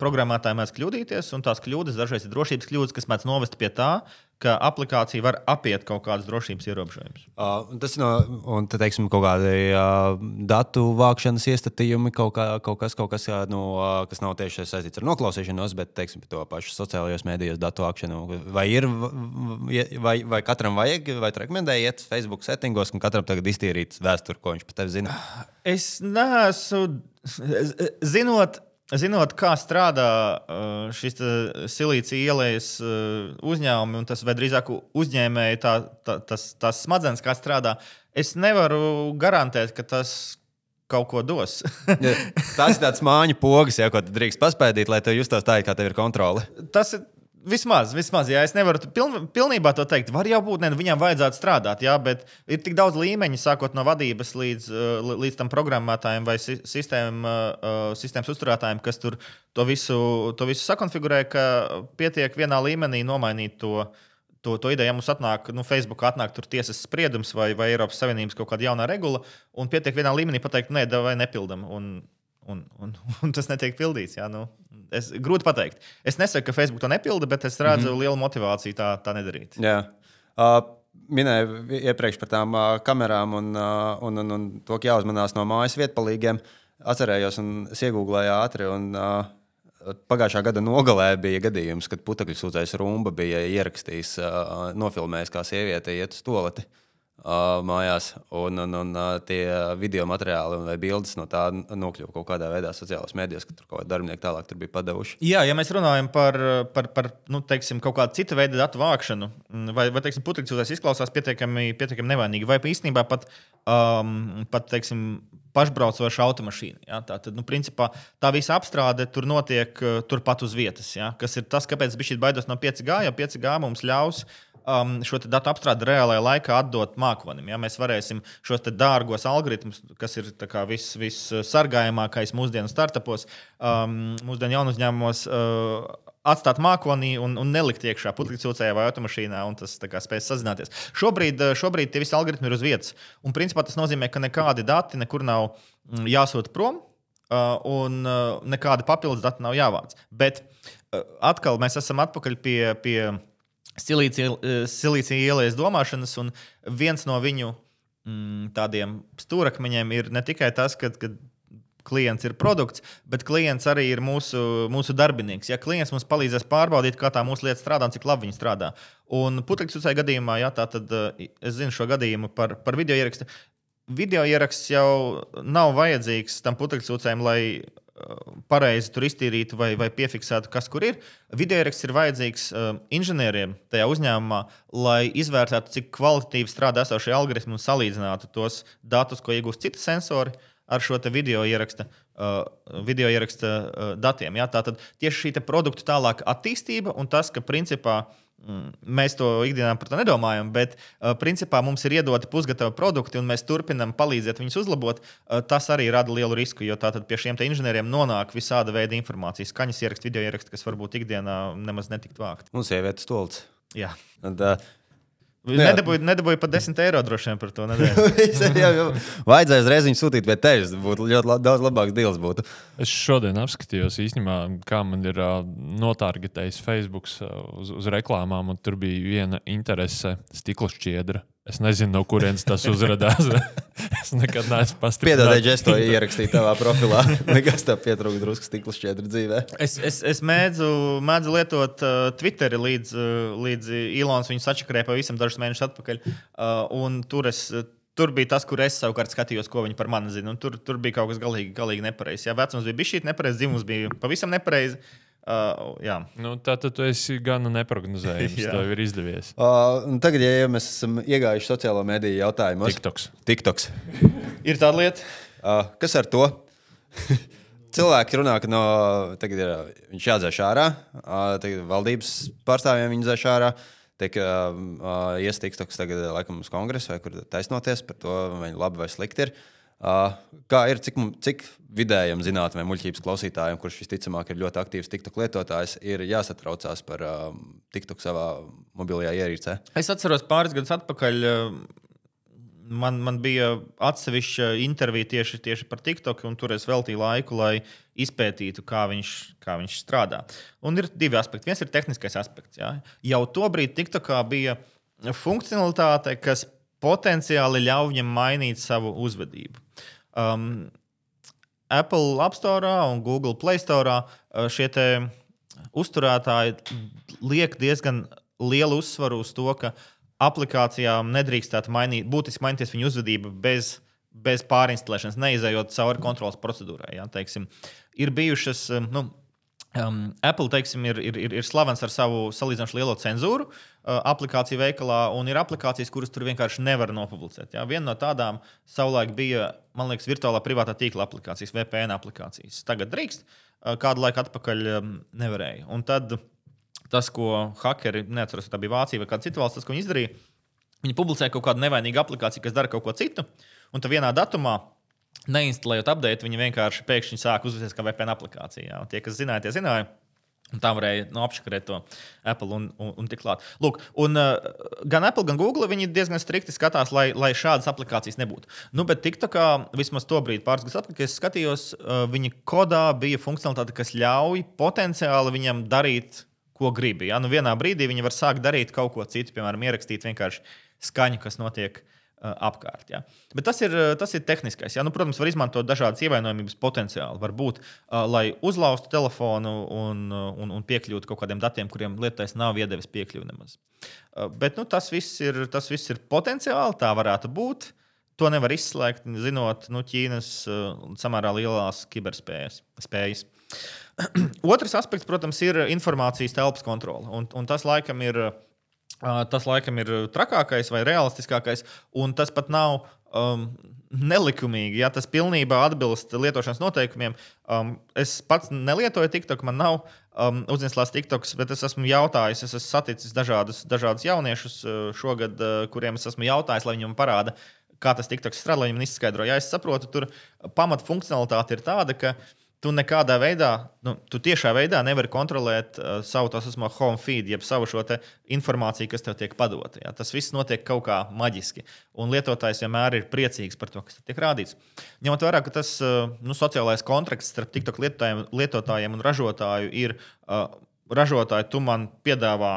programmētāji mēdz kļūdīties, un tās kļūdas dažreiz ir drošības kļūdas, kas mēdz novest pie tā, ka aplikācija var apiet kaut kādas drošības ierobežojumus. Uh, tas ir no, un, te, teiksim, kaut kādi uh, datu vākšanas iestatījumi, kaut, kā, kaut kas, kaut kas uh, no, uh, kas nav tieši saistīts ar noklausīšanos, bet teiksim, to pašu sociālajos mēdījos datu vākšanu. Vai, ir, vai, vai katram vajag, vai rekomendēji iet Facebook settingos, un katram tagad iztīrīt vēsturi, ko viņš par tevi zina? Es neesmu, zinot Zinot, kā strādā uh, šis silīcija ielējas uh, uzņēmumi, un tas vai drīzāk uzņēmēji, tā, tā, tas, tās smadzenes, kā strādā, es nevaru garantēt, ka tas kaut ko dos. ja, tas ir tāds māņu pogas, ja, ko drīkst paspēdīt, lai tu justos tā, kā tev ir kontrole. Tas ir Vismaz, vismaz, jā, es nevaru piln, pilnībā to teikt. Var jau būt, ne, viņam vajadzētu strādāt, jā, bet ir tik daudz līmeņu, sākot no vadības līdz, uh, līdz tam programmētājiem vai sistēma, uh, sistēmas uzturētājiem, kas tur to visu, to visu sakonfigurē, ka pietiek vienā līmenī nomainīt to. To, to ideju, ja mums atnāk, nu, Facebook atnāk tiesas spriedums vai, vai Eiropas Savienības kaut kāda jauna regula, un pietiek vienā līmenī pateikt, nē, vai nepildam. Un, un, un, un tas netiek pildīts. Jā, nu, es, grūti pateikt. Es nesaku, ka Facebook to nepilda, bet es redzu mm -hmm. lielu motivāciju tā, tā nedarīt. Jā. Uh, minēju iepriekš par tām uh, kamerām un, uh, un, un, un to, ka jāuzmanās no mājas vietpalīgiem. Atcerējos, un es iegūlēju ātri. Un, uh, Pagājušā gada nogalē bija gadījums, kad putekļu sūdzējs Rumba bija ierakstījis, uh, nofilmējis, kā sieviete iet uz toleti. Uh, mājās, un, un, un uh, tie video materiāli vai bildes no tā nokļuva kaut kādā veidā sociālajās mēdījos, ka tur kaut kādi darbinieki tālāk bija padevuši. Jā, ja mēs runājam par, par, par nu, teiksim, kaut kādu citu veidu datu vākšanu, vai, vai teiksim, putekļs izklausās pietiekami, pietiekami nevainīgi, vai īstenībā pat, um, pat teiksim, pašbraucoša automašīna. Ja? Tā tad, nu, principā, tā visa apstrāde tur notiek uh, turpat uz vietas. Ja? Kas ir tas, kāpēc es baidos no 5G, jo 5G mums ļaus uh, um, šo datu apstrādi reālajā laikā atdot mākonim. Ja? Mēs varēsim šos dārgos algoritmus, kas ir vissargājamākais vis mūsdienu startupos, um, mūsdienu jaunu uzņēmumos. Uh, Atstāt mākonī un, un nelikt iekšā putekļsūcējā vai automašīnā, un tas spēs sazināties. Šobrīd, uh, šobrīd tie visi algoritmi ir uz vietas. Un, principā, tas nozīmē, ka nekādi dati nekur nav mm, jāsūta prom, uh, un uh, nekādi papildus dati nav jāvāc. Bet uh, atkal mēs esam atpakaļ pie, pie silīcija eh, ielas domāšanas, un viens no viņu mm, tādiem stūrakmeņiem ir ne tikai tas, ka, ka klients ir produkts, bet klients arī ir mūsu, mūsu darbinieks. Ja klients mums palīdzēs pārbaudīt, kā tā mūsu lieta strādā un cik labi viņa strādā. Un putekļu gadījumā, ja tā tad eh, es zinu šo gadījumu par, par video ierakstu. Video ieraksts jau nav vajadzīgs tam putekļsūcējiem, lai pareizi tur iztīrītu vai, vai piefiksētu, kas kur ir. Video ieraksts ir vajadzīgs uh, inženieriem tajā uzņēmumā, lai izvērtētu, cik kvalitatīvi strādā esošie algoritmi un salīdzinātu tos datus, ko iegūst citi sensori ar šo video ieraksta, uh, video ieraksta uh, datiem. Ja? Tātad tieši šī produktu tālāka attīstība un tas, ka principā uh, mēs to ikdienā par to nedomājam, bet uh, principā mums ir iedoti pusgatavi produkti, un mēs turpinām palīdzēt viņus uzlabot. Uh, tas arī rada lielu risku, jo tātad pie šiem inženieriem nonāk visāda veida informācija, skaņas ieraksti, video ieraksti, kas varbūt ikdienā nemaz netiktu vākt. Mums ir sievietes stults. Jā. Un, uh, Nedabūju, nedabūju pat 10 eiro droši vien par to. Vajadzēja uzreiz viņu sūtīt pie tevis. Būtu ļoti la, daudz labāks deals. Būtu. Es šodien apskatījos īstenībā, kā man ir uh, notargetējis Facebook uz, uz reklāmām, un tur bija viena interese stikla šķiedra. Es nezinu, no kurienes tas uzrādījās. es nekad neesmu pastrādājis. Piedodiet, es to ierakstīju tavā profilā. Nekas tā pietrūka drusku stikla šķiedra dzīvē. Es, es, es mēdzu, mēdzu lietot uh, Twitteri līdz, uh, līdz Ilons viņu sačakarēja pavisam dažus mēnešus atpakaļ. Uh, tur, es, tur bija tas, kur es savukārt skatījos, ko viņi par mani zina. Tur, tur bija kaut kas galīgi, galīgi nepareizs. Jā, vecums bija bijis šī nepareizs, dzimums bija pavisam nepareizs. Uh, jā. nu, tā tad tu esi gan neparedzējams. tev ir izdevies. Uh, tagad, ja mēs esam iegājuši sociālo mediju jautājumos, TikToks. TikToks. ir tāda lieta. Uh, kas ar to? Cilvēki runā, ka no, tagad ir, viņš jādzēš ārā. Uh, tagad valdības pārstāvjiem viņa dzēš ārā. Tiek uh, uh, iestīgts tagad, laikam, uz kongresu vai kur taisnoties par to, vai labi vai slikti ir. Uh, Uh, kā ir, cik, cik vidējam zinātnē, muļķības klausītājiem, kurš visticamāk ir ļoti aktīvs TikTok lietotājs, ir jāsatraucās par uh, TikTok savā mobilajā ierīcē? Es atceros pāris gadus atpakaļ. Man, man bija atsevišķa intervija tieši, tieši par TikTok, un tur es veltīju laiku, lai izpētītu, kā viņš, kā viņš strādā. Un ir divi aspekti. Viens ir tehniskais aspekts. Jā. Jau tobrīd TikTokā bija funkcionalitāte, kas potenciāli ļauj viņam mainīt savu uzvedību. Um, Apple App Store un Google Play Store uh, šie uzturētāji liek diezgan lielu uzsvaru uz to, ka aplikācijām nedrīkstētu mainīt, būtiski mainīties viņu uzvedība bez, bez pārinstalēšanas, neizējot cauri kontrolas procedūrai. Ja, teiksim, ir bijušas, um, nu, um, Apple teiksim, ir, ir, ir, ir slavens ar savu salīdzinoši lielo cenzūru uh, aplikāciju veikalā, un ir aplikācijas, kuras tur vienkārši nevar nopublicēt. Ja. Viena no tādām savulaik bija man liekas, virtuālā privātā tīkla aplikācijas, VPN aplikācijas. Tagad drīkst, kādu laiku atpakaļ nevarēja. Un tad tas, ko hakeri, neatceros, vai tā bija Vācija vai kāda cita valsts, tas, ko viņi izdarīja, viņi publicēja kaut kādu nevainīgu aplikāciju, kas dara kaut ko citu, un tad vienā datumā. Neinstalējot update, viņi vienkārši pēkšņi sāk uzvesties kā VPN aplikācija. Un tie, kas zināja, tie zināja. Un tā varēja nu, apšakarēt to Apple un, un, un tik klāt. Lūk, un, uh, gan Apple, gan Google diezgan strikti skatās, lai, lai šādas aplikācijas nebūtu. Nu, bet TikTokā vismaz to brīdi, pāris gadus atpakaļ, es skatījos, uh, viņa kodā bija funkcionalitāte, kas ļauj potenciāli viņam darīt, ko grib. Ja? Nu, vienā brīdī viņi var sākt darīt kaut ko citu, piemēram, ierakstīt vienkārši skaņu, kas notiek Uh, apkārt. Ja. Bet tas ir, uh, tas ir tehniskais. Ja. Nu, protams, var izmantot dažādas ievainojamības potenciāli. Varbūt, uh, lai uzlauztu telefonu un, un, un piekļūtu kaut kādiem datiem, kuriem lietotājs nav iedevis piekļuvi nemaz. Bet nu, tas, viss ir, tas viss ir potenciāli, tā varētu būt. To nevar izslēgt, zinot nu, Ķīnas samērā lielās kiberspējas. Spējas. Otrs aspekts, protams, ir informācijas telpas kontrole. Un, un tas laikam ir Tas laikam ir trakākais vai realistiskākais, un tas pat nav um, nelikumīgi. Ja tas pilnībā atbilst lietošanas noteikumiem, um, es pats nelietoju TikTok, man nav um, uzņemts TikToks, bet es esmu jautājis, es esmu saticis dažādus, dažādus jauniešus šogad, kuriem es esmu jautājis, lai viņi man parāda, kā tas TikToks strādā, lai viņi man izskaidro. Ja es saprotu, tur pamatfunkcionalitāte ir tāda, ka uh, tu nekādā veidā, nu, tu tiešā veidā nevari kontrolēt uh, savu tādu home feed, jeb savu šo informāciju, kas tev tiek padota. Ja? Tas viss notiek kaut kā maģiski. Un lietotājs vienmēr ir priecīgs par to, kas tiek rādīts. Ņemot vērā, ka tas uh, nu, sociālais kontrakts starp TikTok lietotājiem, lietotājiem un ražotāju ir, uh, ražotāji, tu man piedāvā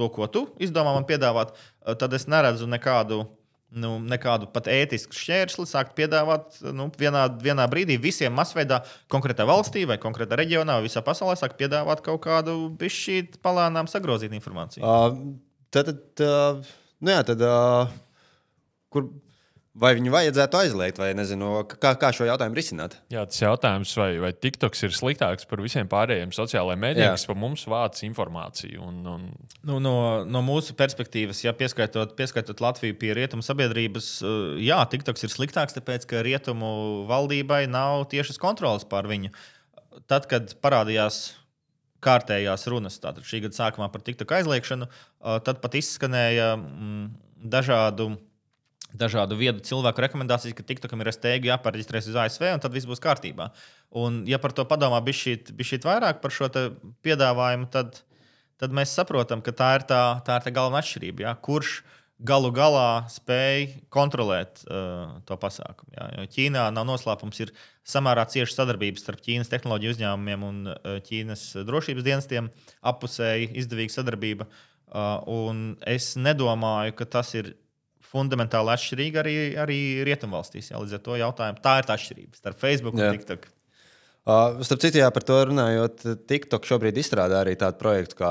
to, ko tu izdomā man piedāvāt, uh, tad es neredzu nekādu nu, nekādu pat ētisku šķērsli sākt piedāvāt nu, vienā, vienā brīdī visiem masveidā, konkrētā valstī vai konkrētā reģionā vai visā pasaulē, sākt piedāvāt kaut kādu bišķīt palānām sagrozītu informāciju. Uh, tad, tad, uh, nu jā, tad uh, kur Vai viņu vajadzētu aizliegt, vai nezinu, kā, kā šo jautājumu risināt? Jā, tas jautājums, vai, vai TikToks ir sliktāks par visiem pārējiem sociālajiem mēdījiem, kas par mums vāc informāciju. Un, un, Nu, no, no mūsu perspektīvas, ja pieskaitot, pieskaitot Latviju pie rietumu sabiedrības, eh, jā, TikToks ir sliktāks, tāpēc ka rietumu valdībai nav tiešas kontrolas pār viņu. Tad, kad parādījās kārtējās runas, tātad šī gada sākumā par TikTok aizliekšanu, eh, tad pat izskanēja mm, dažādu. Dažādu viedu cilvēku rekomendācijas, ka TikTokam ir STG jāpareģistrējas uz ASV, un tad viss būs kārtībā. Un, ja par to padomā šī vairāk par šo piedāvājumu, tad, tad mēs saprotam, ka tā ir tā, tā, ir tā galvenā atšķirība. Ja? Kurš galu galā spēj kontrolēt uh, to pasākumu? Ja? Jo Ķīnā nav noslēpums, ir samērā cieša sadarbība starp Ķīnas tehnoloģiju uzņēmumiem un uh, Ķīnas drošības dienestiem, apusēji izdevīga sadarbība. Uh, un es nedomāju, ka tas ir fundamentāli atšķirīgi arī, arī rietumvalstīs. Ja? Līdz ar to jautājumu tā ir tā atšķirība starp Facebook Jā. un TikTok. Uh, starp citu, jā, par to runājot, TikTok šobrīd izstrādā arī tādu projektu kā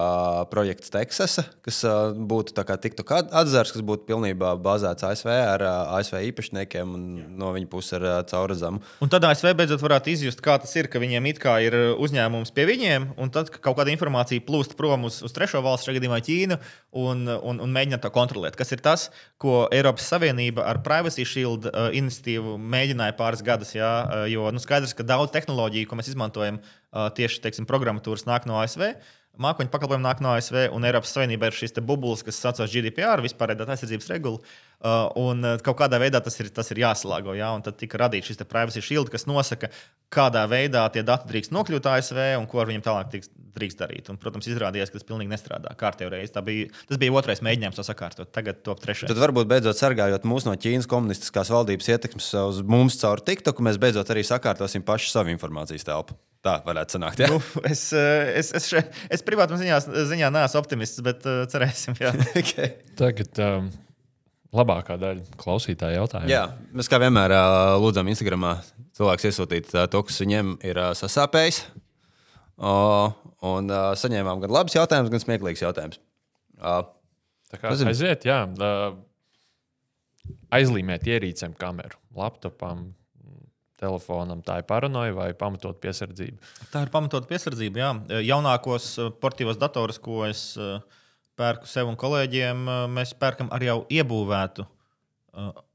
projekts Teksasa, kas uh, būtu tā kā TikTok at- atzars, kas būtu pilnībā bāzēts ASV ar uh, ASV īpašniekiem un no viņa puses ar uh, caurzamu. Un tad ASV beidzot varētu izjust, kā tas ir, ka viņiem it kā ir uzņēmums pie viņiem, un tad kaut kāda informācija plūst prom uz, uz trešo valstu, šajā gadījumā Ķīnu, un, un, un mēģina to kontrolēt. Kas ir tas, ko Eiropas Savienība ar Privacy Shield uh, iniciatīvu mēģināja pāris gadus. Jā, uh, jo nu, skaidrs, ka daudz tehnoloģiju, ko mēs izmantojam, uh, tieši teiksim, programmatūras nāk no ASV. Mākoņu pakalpojumi nāk no ASV, un Eiropas Savienībā ir šīs te bubulis, kas saucas GDPR, vispārējā datu aizsardzības regula. Uh, un uh, kaut kādā veidā tas ir, tas ir jāsalāgo. Jā, un tad tika radīts šis privacy shield, kas nosaka, kādā veidā tie dati drīkst nokļūt ASV un ko ar viņiem tālāk tiks, drīkst darīt. Un, protams, izrādījās, ka tas pilnīgi nestrādā. Tā Bija, tas bija otrais mēģinājums to sakārtot. Tagad top trešais. Tad varbūt beidzot sargājot mūs no Ķīnas komunistiskās valdības ietekmes uz mums caur TikTok, mēs beidzot arī sakārtosim pašu savu informācijas telpu. Tā varētu sanākt. Ja? Nu, es, uh, es, es, še, es privātuma ziņā, ziņā neesmu optimists, bet uh, cerēsim. Jā. okay. tagad um, labākā daļa klausītāja jautājuma. Jā, mēs kā vienmēr ā, lūdzam Instagramā cilvēks iesūtīt ā, to, kas viņiem ir ā, sasāpējis. O, Un ā, saņēmām gan labus jautājumus, gan smieklīgus jautājumus. Ā, Tā kā aiziet, jā. Uh, aizlīmēt ierīcēm kameru, laptopam, telefonam. Tā ir paranoja vai pamatot piesardzība. Tā ir pamatota piesardzība. Jā. Jaunākos portīvos datorus, ko es uh, pērku sev un kolēģiem, uh, mēs pērkam ar jau iebūvētu.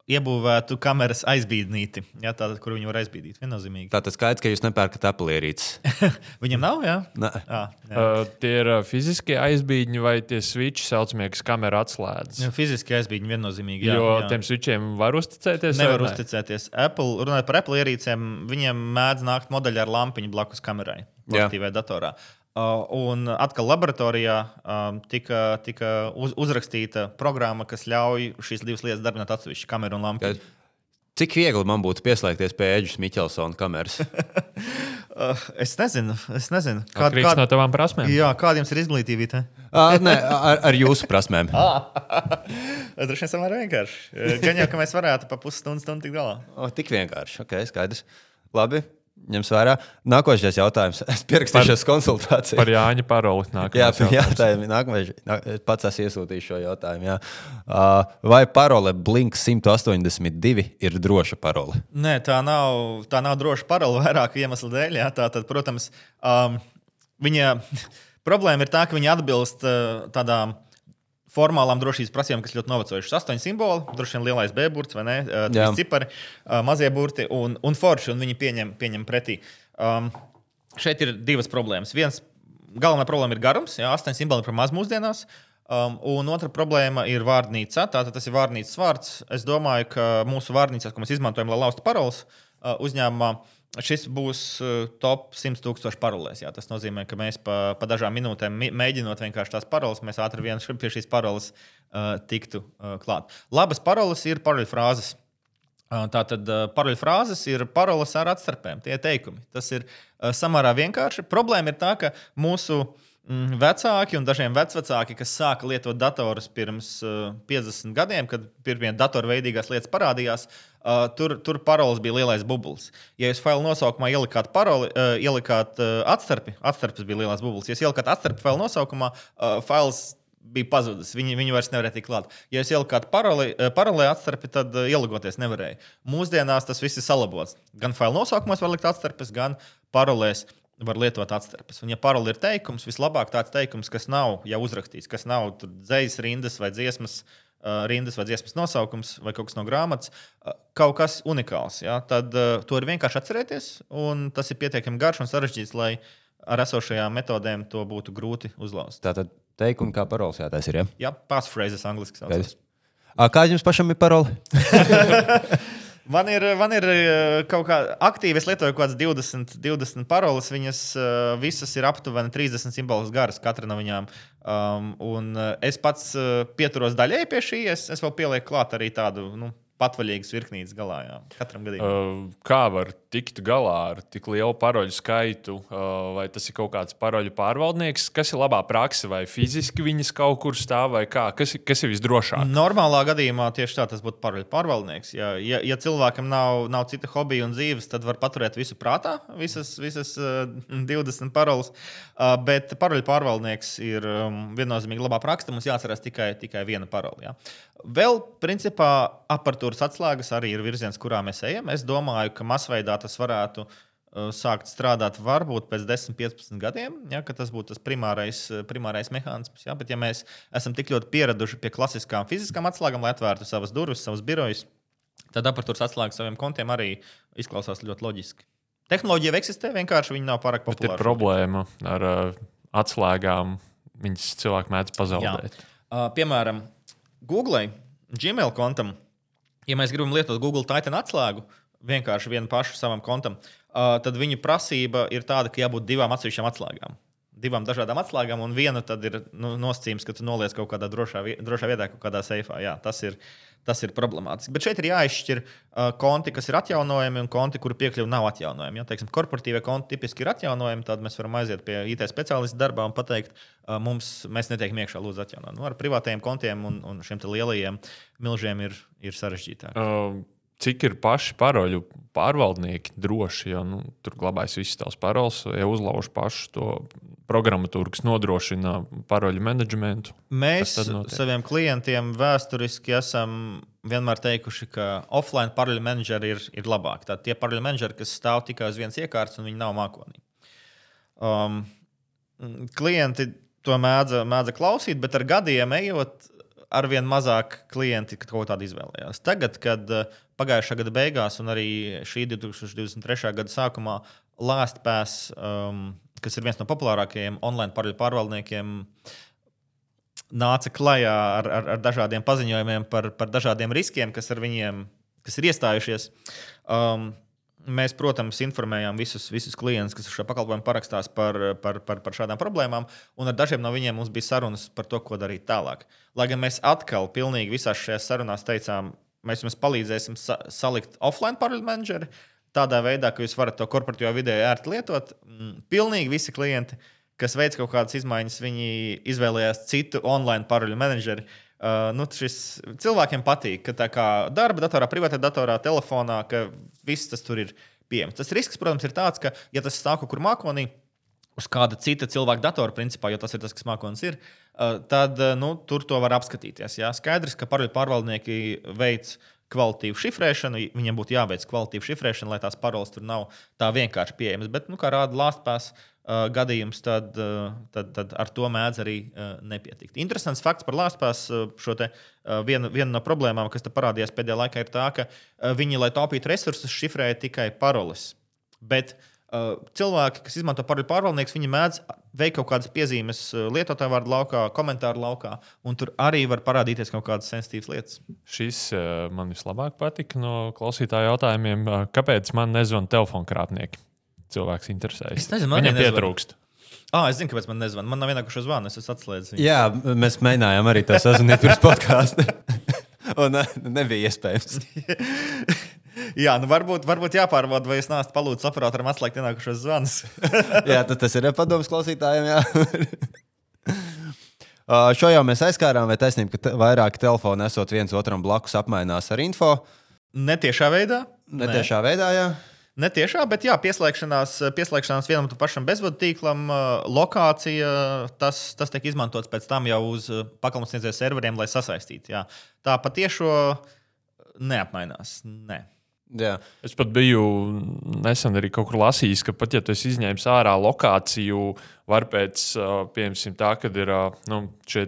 Iebūvētu kameras aizbīdnīti, jā, tātad, kur viņi var aizbīdīt. Viennozīmīgi. Tā tas skaidrs, ka jūs nepērkat Apple ierīces. Viņam nav, jā? Ne. Jā, jā. Uh, tie ir uh, fiziskie aizbīdņi vai tie switchi saucamie, kas kamera atslēdz. jā fiziski aizbīdīt viennozīmīgi. Jā, Jo jā. tiem switchiem var uzticēties. Nevar vai ne? uzticēties. Apple, runājot par Apple ierīcēm, viņiem mēdz nākt modeļi ar lampiņu blakus kamerai, Jā. portīvai datorā. Un atkal laboratorijā um, tika, tika uz, uzrakstīta programma, kas ļauj šīs divas lietas darbināt atsevišķi kameru un lampu. Cik viegli man būtu pieslēgties pie Edžas Miķelsona kameras? Es nezinu, es nezinu. Kāda Kād, ir kād, no tavām prasmēm? jā, kāda jums ir izglītība? te? uh, nē, ar, ar jūsu prasmēm. Droši vien samērā vienkārši. Gan jau, ka mēs varētu pa pusstundu stundu tikt galā. O, tik vienkārši. Ok, skaidrs. Labi. Ņems vērā. Nākošais jautājums. Es pierakstīšos konsultāciju. Par Jāņa paroli. Jā, ir nākamais. nā- Es pats esmu iesūtījis šo jautājumu. Jā. Uh, vai parole Blink 182 ir droša parole? Nē, tā nav, tā nav droša parole vairāku iemeslu dēļ. Jā. Tā, tad, protams, um, viņa problēma ir tā, ka viņa atbilst uh, tādām formālām drošības prasībām, kas ļoti novecojušas. Astoņi simboli, droši vien lielais B burts vai ne, uh, trīs cipari, uh, mazie burti un, un forši, un viņi pieņem, pieņem pretī. Um, šeit ir divas problēmas. Viens, galvenā problēma ir garums, jā, astoņi simboli par maz mūsdienās. Um, un otra problēma ir vārnīca. Tātad tas ir vārnīcas vārds. Es domāju, ka mūsu vārnīcās, ko mēs izmantojam, lai laustu paroles uh, uzņēmumā, šis būs uh, top 100 tūkstoši parolēs. Jā. Tas nozīmē, ka mēs pa, pa dažām minūtēm mi- mēģinot vienkārši tās paroles, mēs ātri vien pie šīs paroles uh, tiktu uh, klāt. Labas paroles ir paroļu frāzes. Uh, Tātad uh, paroļu frāzes ir paroles ar atstarpēm, tie teikumi. Tas ir uh, samērā vienkārši. Problēma ir tā, ka mūsu mm, vecāki un dažiem vecvecāki, kas sāka lietot datorus pirms uh, 50 gadiem, kad pirmie datorveidīgās lietas parādījās, uh, tur, tur paroles bija lielais bublis. Ja jūs failu nosaukumā ielikāt paroli, uh, ielikāt uh, atstarpi, atstarpes bija lielais bublis. Ja jūs ielikāt atstarpi failu nosaukumā, uh, fails bija pazudis. Viņi, viņi vairs nevarēja tikt klāt. Ja es ieliku kādu paroli, eh, paralēli atstarpi, tad ielūgoties nevarēja. Mūsdienās tas viss ir salabots. Gan failu nosaukumos var likt atstarpes, gan parolēs var lietot atstarpes. Un, ja paroli ir teikums, vislabāk tāds teikums, kas nav jau uzrakstīts, kas nav dzīs rindas vai dziesmas. Uh, rindas vai dziesmas nosaukums, vai kaut kas no grāmatas, uh, kaut kas unikāls. Ja? Tad uh, to ir vienkārši atcerēties, un tas ir pietiekami garš un sarežģīts, lai ar esošajām metodēm to būtu grūti uzlauzt. Tātad teikumi kā paroles jātaisa ir. Ja? Jā, pasphrases angļuiski saucas. Kā jums pašam ir parole? Man ir, man ir eh, kaut kā aktīvi, es lietoju kaut kādas 20, 20 paroles. Viņas uh, visas ir aptuveni 30 simbolus garas, katra no viņām. Um, un uh, es pats pieturos daļēji pie šīs. Es vēl pielieku klāt arī tādu nu, patvaļīgas virknītes galā. Jā. Katram gadījumam. Uh, kā var tikt galā ar tik lielu paroļu skaitu? Uh, vai tas ir kaut kāds paroļu pārvaldnieks, kas ir labā praksa, vai fiziski viņas kaut kur stāv, vai kā? Kas, kas ir visdrošāk? Normālā gadījumā tieši tā tas būtu paroļu pārvaldnieks. Ja, ja, ja cilvēkam nav, nav cita hobija un dzīves, tad var paturēt visu prātā, visas, visas uh, 20 paroles. Uh, bet paroļu pārvaldnieks ir um, viennozīmīgi labā praksa. Mums jāatcerās tikai, tikai viena parole. Ja. Vēl, principā, apatūras atslēgas arī ir virziens, kurā mēs ejam. Es domāju, ka masveidā tas varētu uh, sākt strādāt varbūt pēc 10, 15 gadiem, ja, tas būtu tas primārais, uh, primārais mehānisms. Ja. Bet, ja mēs esam tik ļoti pieraduši pie klasiskām fiziskām atslēgām, lai atvērtu savas durvis, savus birojus, tad apatūras atslēgas saviem kontiem arī izklausās ļoti loģiski. Tehnoloģija jau eksistē, vienkārši viņa nav pārāk Bet ir populāra. problēma ar uh, atslēgām. Viņas cilvēki mēdz pazaudēt. Uh, piemēram, Google, Gmail kontam, ja mēs gribam lietot Google Titan atslēgu, vienkārši vienu pašu savam kontam, uh, tad viņa prasība ir tāda, ka jābūt divām atsevišķām atslēgām. Divām dažādām atslēgām, un viena tad ir nu, nosacījums, ka tu noliec kaut kādā drošā, drošā vietā, kaut kādā seifā. Jā, tas ir, tas ir problemātiski. Bet šeit ir jāizšķir uh, konti, kas ir atjaunojami, un konti, kuru piekļuve nav atjaunojama. Ja? Teiksim, korporatīvie konti tipiski ir atjaunojami, tad mēs varam aiziet pie IT speciālista darbā un pateikt, uh, mums, mēs neteikam, iekšā lūdzu atjaunot. Nu, ar privātajiem kontiem un, un šiem lielajiem milžiem ir, ir sarežģītāk. Uh, cik ir paši paroļu pārvaldnieki droši, jo nu, tur glabājas visas tās paroles, ja uzlauž pašu to programmatūru, kas nodrošina paroļu menedžmentu. Mēs tad saviem klientiem vēsturiski esam vienmēr teikuši, ka offline paralēli menedžeri ir, ir labāki. Tātad tie paralēli menedžeri, kas stāv tikai uz vienas iekārtas un viņi nav mākonī. Um, klienti to mēdza, mēdza klausīt, bet ar gadiem ejot, arvien mazāk klienti kaut ko tādu izvēlējās. Tagad, kad uh, pagājušā gada beigās un arī šī 2023. gada sākumā LastPass, um, kas ir viens no populārākajiem online paralēli pārvaldniekiem, nāca klajā ar, ar, ar dažādiem paziņojumiem par, par dažādiem riskiem, kas ar viņiem kas ir iestājušies. Um, mēs, protams, informējām visus, visus klientus, kas uz šo pakalpojumu parakstās par, par, par, par šādām problēmām, un ar dažiem no viņiem mums bija sarunas par to, ko darīt tālāk. Lai gan mēs atkal pilnīgi visās šajās sarunās teicām, mēs jums palīdzēsim sa salikt offline paralēli menedžeri. Tādā veidā, ka jūs varat to korporatīvo vidē ērti lietot. Mm, Pilnīgi visi klienti, kas veic kaut kādas izmaiņas, viņi izvēlējās citu online paralēļu menedžeri. Uh, nu, šis cilvēkiem patīk, ka tā kā darba datorā, privātajā datorā, telefonā, ka viss tas tur ir pieejams. Tas risks, protams, ir tāds, ka, ja tas stāv kaut kur mākonī, uz kāda cita cilvēka datora, principā, jo tas ir tas, kas mākslinieks ir, uh, tad uh, nu, tur to var apskatīties. Jā. Skaidrs, ka paralēli pārvaldnieki veids kvalitīvu šifrēšanu, viņiem būtu jāveic kvalitīva šifrēšana, lai tās paroles tur nav tā vienkārši pieejamas. Bet, nu, kā rāda LastPass uh, gadījums, tad, uh, tad, tad ar to mēdz arī uh, nepietikt. Interesants fakts par LastPass. Uh, te, uh, viena, viena no problēmām, kas parādījās pēdējā laikā, ir tā, ka uh, viņi, lai taupītu resursus, šifrēja tikai paroles. Bet uh, cilvēki, kas izmanto paroli pārvaldnieks, viņi mēdz veikt kaut kādas piezīmes uh, lietotāju vārdu laukā, komentāru laukā, un tur arī var parādīties kaut kādas sensitīvas lietas. Šis uh, man vislabāk patika no klausītāju jautājumiem. Uh, kāpēc man nezvanīja telefona krāpnieki? Cilvēks interesējas. Es nezinu, man Viņam pietrūkst. Ah, es zinu, kāpēc man nezvanīja. Man nav vienkārši zvans, es atslēdzu. viņu. Jā, mēs mēģinājām arī to sazvanīt pirms podkāstu. Un uh, nebija iespējams. Jā, nu varbūt, varbūt jāpārbauda, vai es nāstu palūdzu operatoram atslēgt ienākušos zvanus. Jā, tad tas ir padoms klausītājiem. jā. Uh, Šo jau mēs aizskārām, vai taisnība, ka te, vairāki telefoni esot viens otram blakus apmainās ar info. Netiešā veidā. Netiešā veidā, jā. Ne tiešā, bet jā, pieslēgšanās, pieslēgšanās vienam un pašam bezvadu tīklam, lokācija, tas, tas tiek izmantots pēc tam jau uz pakalpojumu sniedzēju serveriem, lai sasaistītu. Jā. Tā patiešo neapmainās. Ne. Jā. Es pat biju nesen arī kaut kur lasījis, ka pat ja tu izņēmis ārā lokāciju, var pēc, piemēram, tā, kad ir nu, šie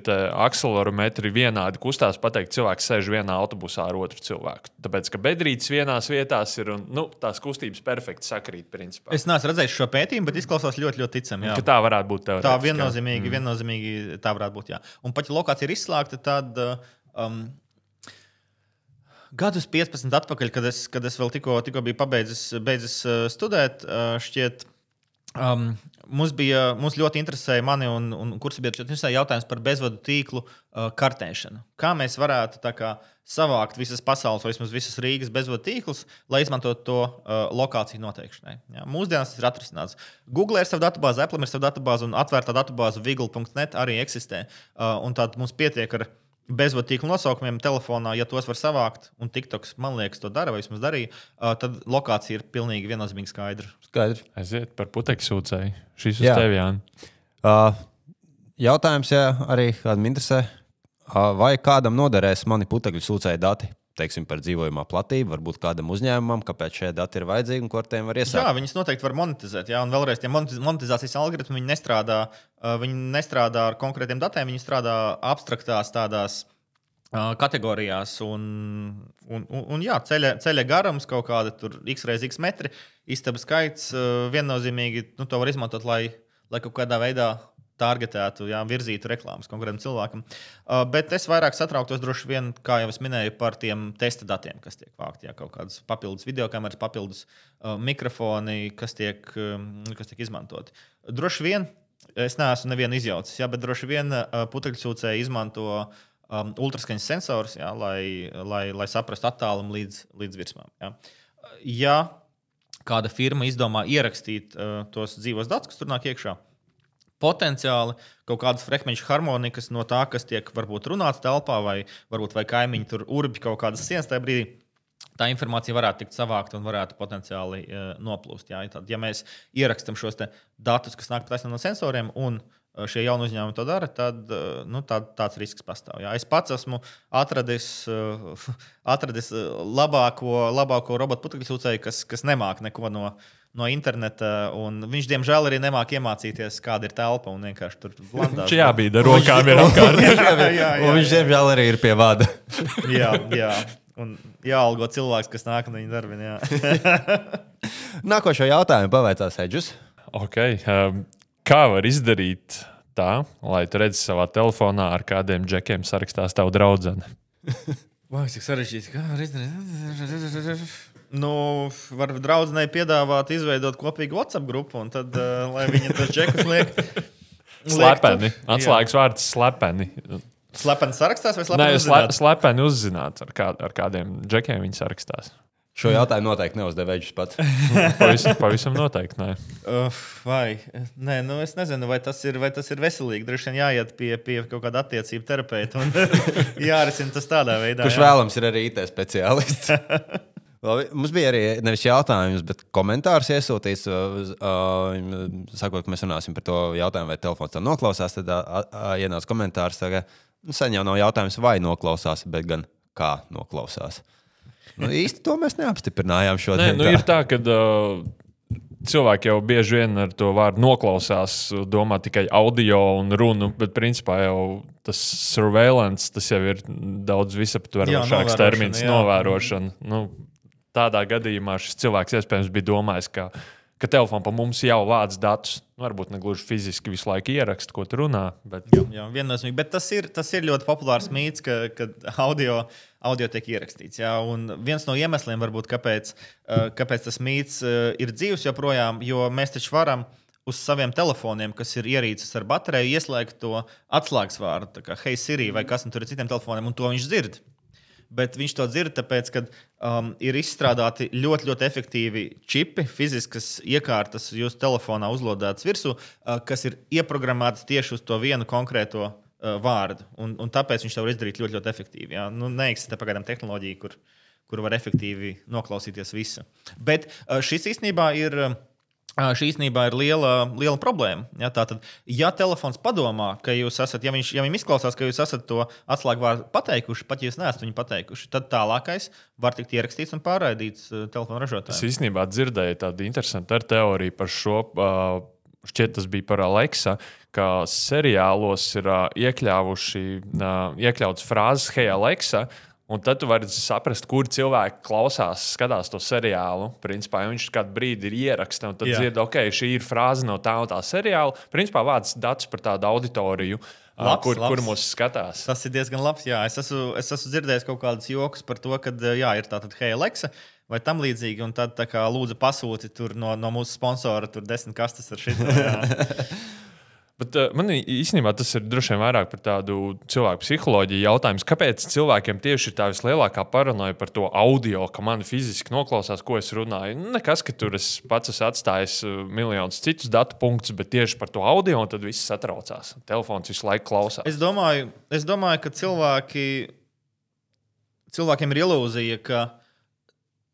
akcelerometri vienādi kustās, pateikt, cilvēks sēž vienā autobusā ar otru cilvēku. Tāpēc, ka bedrītes vienās vietās ir un nu, tās kustības perfekti sakrīt. Principā. Es neesmu redzējis šo pētījumu, bet izklausās ļoti, ļoti ticami. Jā. Tā varētu būt. Tā viennozīmīgi, mm. viennozīmīgi tā varētu būt. Jā. Un pat ja lokācija ir izslēgta, tad. Um, gadus 15 atpakaļ, kad es, kad es vēl tikko, tikko biju pabeidzis beidzis, studēt, šķiet, um, mums bija mums ļoti interesēja mani un, un kursabiedri interesēja jautājums par bezvadu tīklu uh, kartēšanu. Kā mēs varētu kā, savākt visas pasaules, vai vismaz visas Rīgas bezvadu tīklus, lai izmantotu to uh, lokāciju noteikšanai. Ja, mūsdienās tas ir atrisināts. Google ir sava datubāze, Apple ir sava datubāze un atvērtā datubāze Vigl.net arī eksistē. Uh, un tad mums pietiek ar bezvadu tīklu nosaukumiem telefonā, ja tos var savākt, un TikToks, man liekas, to dara, vai vismaz darīja, tad lokācija ir pilnīgi viennozīmīgi skaidra. Skaidrs. Aiziet par putekļu sūcēju. Šis uz tevi, Jānis. Uh, jautājums, ja arī kādam interesē, uh, vai kādam noderēs mani putekļu sūcēju dati? Teiksim, par dzīvojamā platību, varbūt kādam uzņēmumam, kāpēc šie dati ir vajadzīgi un ko ar tiem var iesākt. Jā, viņas noteikti var monetizēt. Jā, un vēlreiz, tie monetizācijas algoritmi nestrādā, viņi nestrādā ar konkrētiem datiem, viņi strādā abstraktās tādās kategorijās. Un, un, un, un jā, ceļa, ceļa garums kaut kāda tur x reizes x metri, istabas skaits viennozīmīgi nu, to var izmantot, lai, lai kaut kādā veidā targetētu, jā, virzītu reklāmas konkrētam cilvēkam. Uh, bet es vairāk satrauktos droši vien, kā jau es minēju, par tiem testa datiem, kas tiek vākti. Jā, kaut kādas papildus video kameras, papildus uh, mikrofoni, kas tiek, um, kas tiek izmantoti. Droši vien, es neesmu nevienu izjaucis, jā, bet droši vien uh, putekļsūcēji izmanto um, ultraskaņas sensors, jā, lai, lai, lai saprastu attālumu līdz, līdz virsmām. Jā. Ja kāda firma izdomā ierakstīt uh, tos dzīvos datus, kas tur nāk iekšā, potenciāli kaut kādas frekvenču harmonikas no tā, kas tiek varbūt runāts telpā, vai varbūt vai kaimiņi tur urbi kaut kādas sienas tajā brīdī. Tā informācija varētu tikt savākta un varētu potenciāli uh, noplūst. Jā. Tad, ja mēs ierakstām šos datus, kas nāk no sensoriem, un uh, šie jauni uzņēmumi to dara, tad nu, tā, tāds risks pastāv. Jā. Es pats esmu atradis, atradis labāko, labāko robotu putekļu sūcēju, kas, kas nemāk neko no no interneta. Viņš, diemžēl, arī nemāķi iemācīties, kāda ir telpa. Un vienkārši tur blandās. Jā, bija ar rokām ir apkārt. Viņš, diemžēl, arī ir pie vada. jā, jā. Un jāalgo cilvēks, kas nāk no viņa darba. Nākošo jautājumu pavaicās Edžus. Okay. Um, kā var izdarīt tā, lai tu redzētu savā telefonā, ar kādiem džekiem sarakstās tavu draugu? Vai cik sarežģīti? Kā var izdarīt? Nu, var draudzenei piedāvāt, izveidot kopīgu WhatsApp grupu, un tad, uh, lai viņi to čekus liek. Slepeni. Atslēgas vārds slepeni. Slepeni sarakstās vai slepeni? Nē, uzzināt? slepeni uzzināt, ar, kā, ar kādiem džekiem viņi sarakstās. Šo jautājumu noteikti neuzdev Veģis pats. pavisam, pavisam noteikti. Nē. Uh, vai? Nē, nu es nezinu, vai tas ir, vai tas ir veselīgi. Droši vien jāiet pie, pie kaut kāda attiecību terapeita un jārisina tas tādā veidā. Kurš jā. vēlams ir arī IT speciālists. Labi, mums bija arī nevis jautājums, bet komentārs iesūtīts. Uh, uh, sakot, ka mēs runāsim par to jautājumu, vai telefons tā noklausās. Tad uh, uh, ienāca komentārs, ka nu, sen jau nav jautājums, vai noklausās, bet gan kā noklausās. Nu, īsti to mēs neapstiprinājām šodien. Nē, nu, ir tā, ka uh, cilvēki jau bieži vien ar to vārdu noklausās, domā tikai audio un runu, bet principā jau tas surveillance, tas jau ir daudz visaptverošāks termins, jā. novērošana. Nu, tādā gadījumā šis cilvēks iespējams bija domājis, ka, ka telefons pa mums jau vāc datus. Nu, varbūt ne gluži fiziski visu laiku ierakst, ko tu runā. Bet, jā, jā viennozīmīgi. Bet tas ir, tas ir ļoti populārs mīts, ka, ka audio, audio tiek ierakstīts. Jā, un viens no iemesliem, varbūt, kāpēc, kāpēc tas mīts ir dzīves joprojām, jo mēs taču varam uz saviem telefoniem, kas ir ierīces ar bateriju, ieslēgt to atslēgas vārdu, kā Hey Siri vai kas tur ir citiem telefoniem, un to viņš dzird bet viņš to dzird, tāpēc, ka um, ir izstrādāti ļoti, ļoti efektīvi čipi, fiziskas iekārtas jūsu telefonā uzlādētas virsū, uh, kas ir ieprogrammētas tieši uz to vienu konkrēto uh, vārdu. Un, un tāpēc viņš to var izdarīt ļoti, ļoti efektīvi. Jā. Nu, neeksistē pagaidām tehnoloģija, kur, kuru var efektīvi noklausīties visu. Bet uh, šis īstenībā ir. Uh, Šī īstenībā ir liela, liela problēma. Ja, tātad, ja telefons padomā, ka jūs esat, ja viņš, ja viņš izklausās, ka jūs esat to atslēgvārdu pateikuši, pat ja jūs neesat viņu pateikuši, tad tālākais var tikt ierakstīts un pārraidīts telefona ražotājiem. Es īstenībā dzirdēju tādu interesantu teoriju par šo. Uh, šķiet, tas bija par Aleksa, ka seriālos ir uh, iekļāvuši, uh, iekļauts frāzes Hei, Aleksa, Un tad tu vari saprast, kur cilvēki klausās, skatās to seriālu. Principā ja viņš kādu brīdi ir ierakstījis, un tad dzird, ok, šī ir frāze no tā un tā seriāla. Principā vārds datus par tādu auditoriju. Labs, kur, labs. kur mūs skatās? Tas ir diezgan labs. Jā. Es, esmu, es esmu dzirdējis kaut kādus joks par to, ka jā, ir tāda Hei, Alexa vai tam līdzīgi. Un tad kā, lūdzu pasūti no, no mūsu sponsora desmit kastes ar šito. Bet uh, man īstenībā tas ir droši vien vairāk par tādu cilvēku psiholoģiju jautājums. Kāpēc cilvēkiem tieši ir tā vislielākā paranoja par to audio, ka man fiziski noklausās, ko es runāju? Nu, nekas, ka tur es pats esmu atstājis uh, miljonus citus datu punktus, bet tieši par to audio, un tad viss satraucās. Telefons visu laiku klausās. Es domāju, es domāju ka cilvēki, cilvēkiem ir ilūzija, ka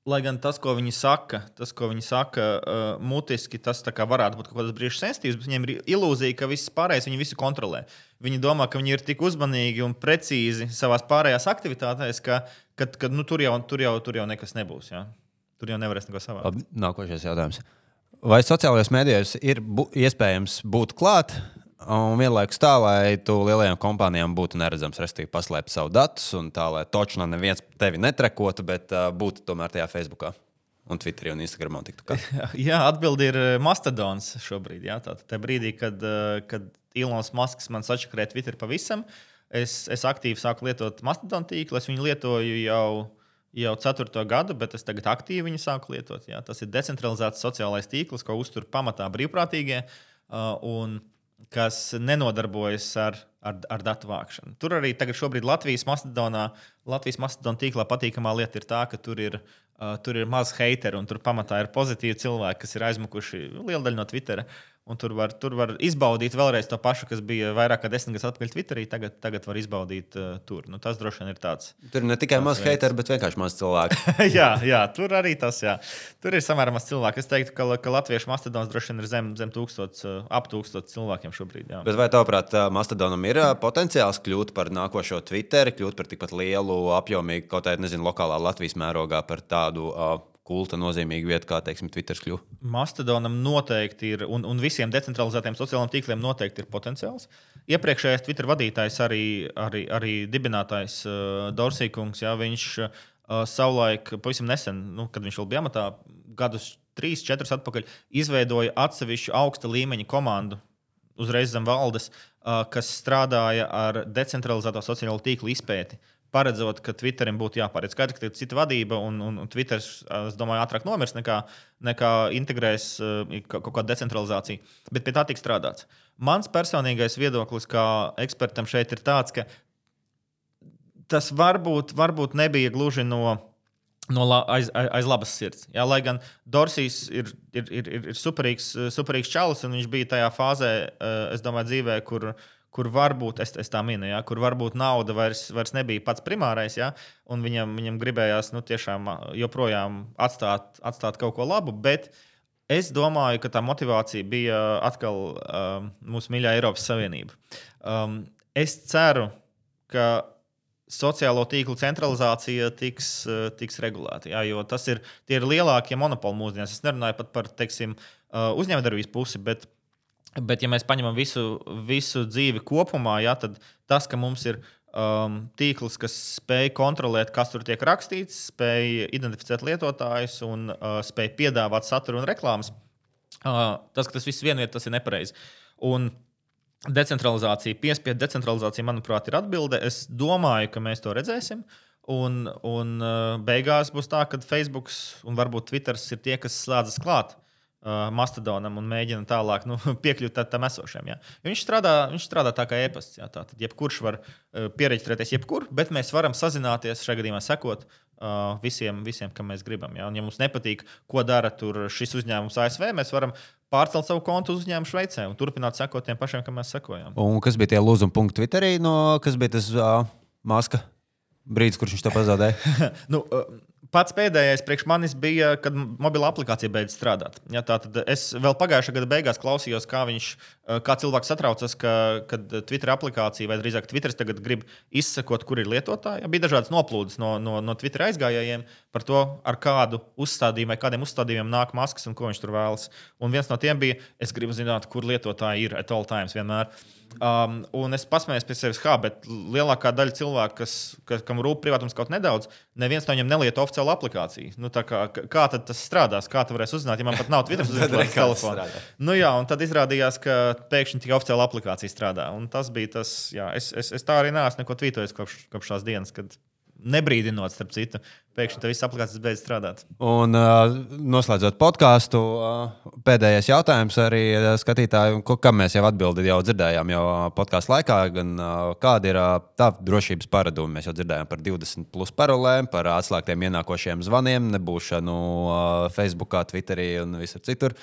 Lai gan tas, ko viņi saka, tas, ko viņi saka uh, mutiski, tas varētu būt kaut kāds brīžs sensitīvs, bet viņiem ir ilūzija, ka viss pārējais viņi visu kontrolē. Viņi domā, ka viņi ir tik uzmanīgi un precīzi savā pārējās aktivitātēs, ka, ka, ka nu, tur, jau, tur, jau, tur jau nekas nebūs. Ja? Tur jau nevarēs neko savādāk. Nākošais jautājums. Vai sociālajos mēdījos ir bu iespējams būt klāt Un vienlaikus tā, lai tu lielajām kompānijām būtu neredzams, respektīvi, paslēpt savu datus, un tā, lai točnā neviens tevi netrekotu, bet uh, būtu tomēr tajā Facebookā. Un Twitterī un Instagramā tiktu kā. Jā, atbildi ir Mastodons šobrīd. Jā, tā, tā brīdī, kad, kad Ilons Masks man sačakarēja Twitter pavisam, es, es aktīvi sāku lietot Mastodon tīklu. Es viņu lietoju jau, jau ceturto gadu, bet es tagad aktīvi viņu sāku lietot. Jā. Tas ir decentralizēts sociālais tīkls, ko uztur pamatā brīvprātīgie. Uh, un, kas nenodarbojas ar, ar, ar datu vākšanu. Tur arī tagad, Latvijas Mastodonā, Latvijas Mastodonā tīklā patīkamā lieta ir tā, ka tur ir, uh, tur ir maz hateru un tur pamatā ir pozitīvi cilvēki, kas ir aizmukuši lielu daļu no Twitter. Uh, Un tur var, tur var izbaudīt vēlreiz to pašu, kas bija vairāk kā desmit gadus atpakaļ Twitterī. Tagad, tagad var izbaudīt uh, tur. Nu, tas droši vien ir tāds. Tur ne tikai maz hateru, bet vienkārši maz cilvēku. jā, jā, tur arī tas. Jā. Tur ir samērā maz cilvēku. Es teiktu, ka, ka latviešu mastodons droši vien ir zem, zem tūkstots, uh, ap tūkstots cilvēkiem šobrīd. Jā. Bet vai tavuprāt, uh, mastodonam ir uh, potenciāls kļūt par nākošo Twitter, kļūt par tikpat lielu, apjomīgu, kaut kādā, nezinu, lokālā Latvijas mērogā par tādu? Uh, kulta nozīmīga vieta, kā teiksim, Twitter kļuva. Mastodonam noteikti ir, un, un visiem decentralizētiem sociālajiem tīkliem noteikti ir potenciāls. Iepriekšējais Twitter vadītājs, arī, arī, arī dibinātājs uh, Dorsīkungs, jā, viņš uh, savulaik, pavisam nesen, nu, kad viņš vēl bija amatā, gadus trīs, četrus atpakaļ, izveidoja atsevišķu augsta līmeņa komandu. Uzreiz zem valdes, uh, kas strādāja ar decentralizēto sociālo tīklu izpēti. Uh, paredzot, ka Twitterim būtu jāpāriet. Skaidrs, ka ir cita vadība, un, un, un Twitter, es domāju, ātrāk nomirs nekā, nekā integrēs uh, kaut kādu decentralizāciju. Bet pie tā tiks strādāts. Mans personīgais viedoklis kā ekspertam šeit ir tāds, ka tas varbūt, varbūt nebija gluži no. No la, aiz, aiz, aiz labas sirds. Jā, lai gan Dorsijs ir, ir, ir, ir superīgs, superīgs čalis, un viņš bija tajā fāzē, es domāju, dzīvē, kur, uh, kur varbūt, es, es tā minu, ja, kur varbūt nauda vairs, vairs nebija pats primārais, ja, un viņam, viņam gribējās nu, tiešām joprojām atstāt, atstāt kaut ko labu. Bet es domāju, ka tā motivācija bija atkal um, mūsu mīļā Eiropas Savienība. Um, es ceru, ka sociālo tīklu centralizācija tiks, tiks regulēta. Jā, jo tas ir, ir lielākie monopoli mūsdienās. Es nerunāju pat par teiksim, uzņēmējdarbības pusi, bet Bet, ja mēs paņemam visu, visu dzīvi kopumā, ja, tad tas, ka mums ir um, tīkls, kas spēj kontrolēt, kas tur tiek rakstīts, spēj identificēt lietotājus un uh, spēj piedāvāt saturu un reklāmas, uh, tas, ka tas viss vienvietā, tas ir nepareizi. Un decentralizācija, piespiedu decentralizācija, manuprāt, ir atbilde. Es domāju, ka mēs to redzēsim. Un, un uh, beigās būs tā, ka Facebook un varbūt Twitter ir tie, kas slēdzas klāt Mastodonam un mēģina tālāk nu, piekļūt tam esošajam. Ja. Viņš, strādā, viņš strādā tā kā e-pasts. Ja, tad jebkurš var uh, pieregistrēties jebkur, bet mēs varam sazināties, šajā gadījumā sekot uh, visiem, visiem, kam mēs gribam. Ja. Un, ja mums nepatīk, ko dara šis uzņēmums ASV, mēs varam pārcelt savu kontu uz uzņēmumu Šveicē un turpināt sekot tiem pašiem, kam mēs sekojam. Un kas bija tie lūzuma punkti Twitterī, no kas bija tas uh, maska brīdis, kurš viņš to pazaudēja? nu, uh, Pats pēdējais priekš manis bija, kad mobila aplikācija beidz strādāt. Ja, tātad es vēl pagājušā gada beigās klausījos, kā, viņš, eh, kā cilvēks satraucas, ka Twitter aplikācija, vai drīzāk Twitter tagad grib izsekot, kur ir lietotāji. Ja, bija dažādas noplūdes no, no, no Twitter aizgājējiem par to, ar kādu uzstādījumu vai kādiem uzstādījumiem nāk maskas un ko viņš tur vēlas. Un viens no tiem bija, es gribu zināt, kur lietotāji ir at all times vienmēr. Um, un es pasmējos pie sevis, kā, bet lielākā daļa cilvēku, kas, kas, kam rūp privātums kaut nedaudz, neviens no viņiem nelieto oficiālu aplikāciju. Nu, kā, kā tas strādās? Kā tu varēsi uzzināt, ja man pat nav Twitter uzzīmēts telefonā? Nu, jā, un tad izrādījās, ka pēkšņi tikai oficiāla aplikācija strādā. Un tas bija tas, jā, es, es, es tā arī neesmu neko tvītojis kopš, kopš tās dienas, kad nebrīdinot, starp citu, pēkšņi tā viss aplikācijas beidz strādāt. Un uh, noslēdzot podkāstu, uh, pēdējais jautājums arī uh, skatītājiem, kam mēs jau atbildējām, jau dzirdējām jau podkāstu laikā, gan uh, kāda ir uh, tā drošības paradumi. Mēs jau dzirdējām par 20 plus parolēm, par atslēgtiem ienākošiem zvaniem, nebūšanu uh, Facebook, Twitterī un visur citur.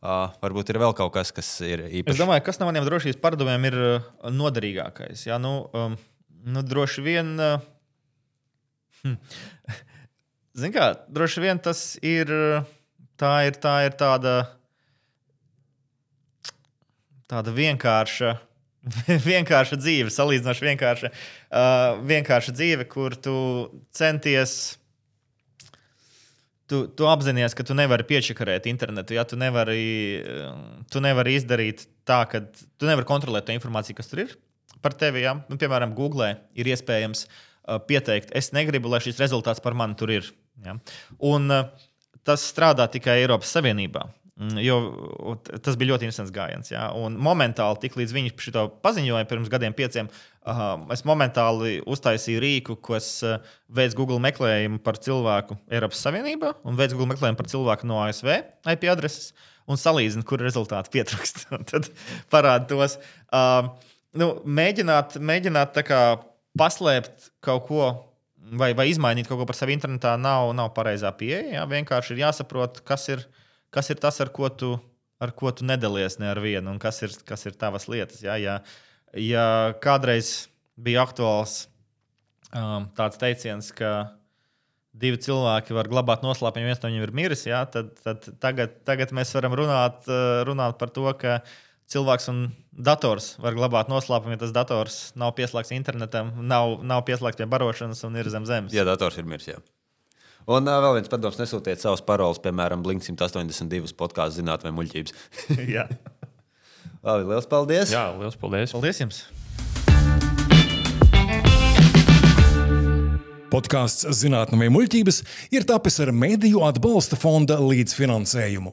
Uh, varbūt ir vēl kaut kas, kas ir īpašs. Es domāju, kas no maniem drošības paradumiem ir noderīgākais. Jā, nu, um, nu, droši vien. Uh, Hm. Ziniet, kā droši vien tas ir. Tā ir, tā ir tāda, tāda vienkārša, vienkārša dzīve, salīdzinoši vienkārša, uh, vienkārša dzīve, kur tu centies. Tu, tu apzinājies, ka tu nevari piečakarēt internetu. Ja? Tu, nevari, tu nevari izdarīt tā, ka tu nevari kontrolēt to informāciju, kas tur ir par tevi. Ja? Nu, piemēram, Google ir iespējams Uh, pieteikt, es negribu, lai šis rezultāts par mani tur ir. Ja? Un, tas strādā tikai Eiropas Savienībā. Mm, jo tas bija ļoti interesants gājiens. Ja? Un momentāli, tik līdz viņi šo paziņoja pirms gadiem, pieciem, es momentāli uztaisīju rīku, kas veids Google meklējumu par cilvēku Eiropas Savienībā un veids Google meklējumu par cilvēku no ASV IP adreses un salīdzinu, kur rezultāti pietrūkst. tad parāda tos. Uh, nu, mēģināt, mēģināt paslēpt kaut ko vai, vai izmainīt kaut ko par sevi internetā nav, nav pareizā pieeja. Jā. Vienkārši ir jāsaprot, kas ir, kas ir tas, ar ko tu, ar ko tu nedalies ne ar vienu, un kas ir, kas ir tavas lietas. Jā. Ja, ja kādreiz bija aktuāls um, tāds teiciens, ka divi cilvēki var glabāt noslēpumu, ja viens no viņiem ir miris, jā, tad, tad tagad, tagad mēs varam runāt, uh, runāt par to, ka cilvēks un dators var glabāt noslēpumu, ja tas dators nav pieslēgts internetam, nav, nav pieslēgts pie barošanas un ir zem zemes. Jā, dators ir miris. Jā. Un uh, vēl viens padoms, nesūtiet savus paroles, piemēram, Blink 182 podkāstu zināt vai muļķības. Jā. Labi, liels paldies! Jā, liels paldies! Paldies jums! Podkāsts Zinātnē, muļķības ir tapis ar Mēdīju atbalsta fonda līdzfinansējumu.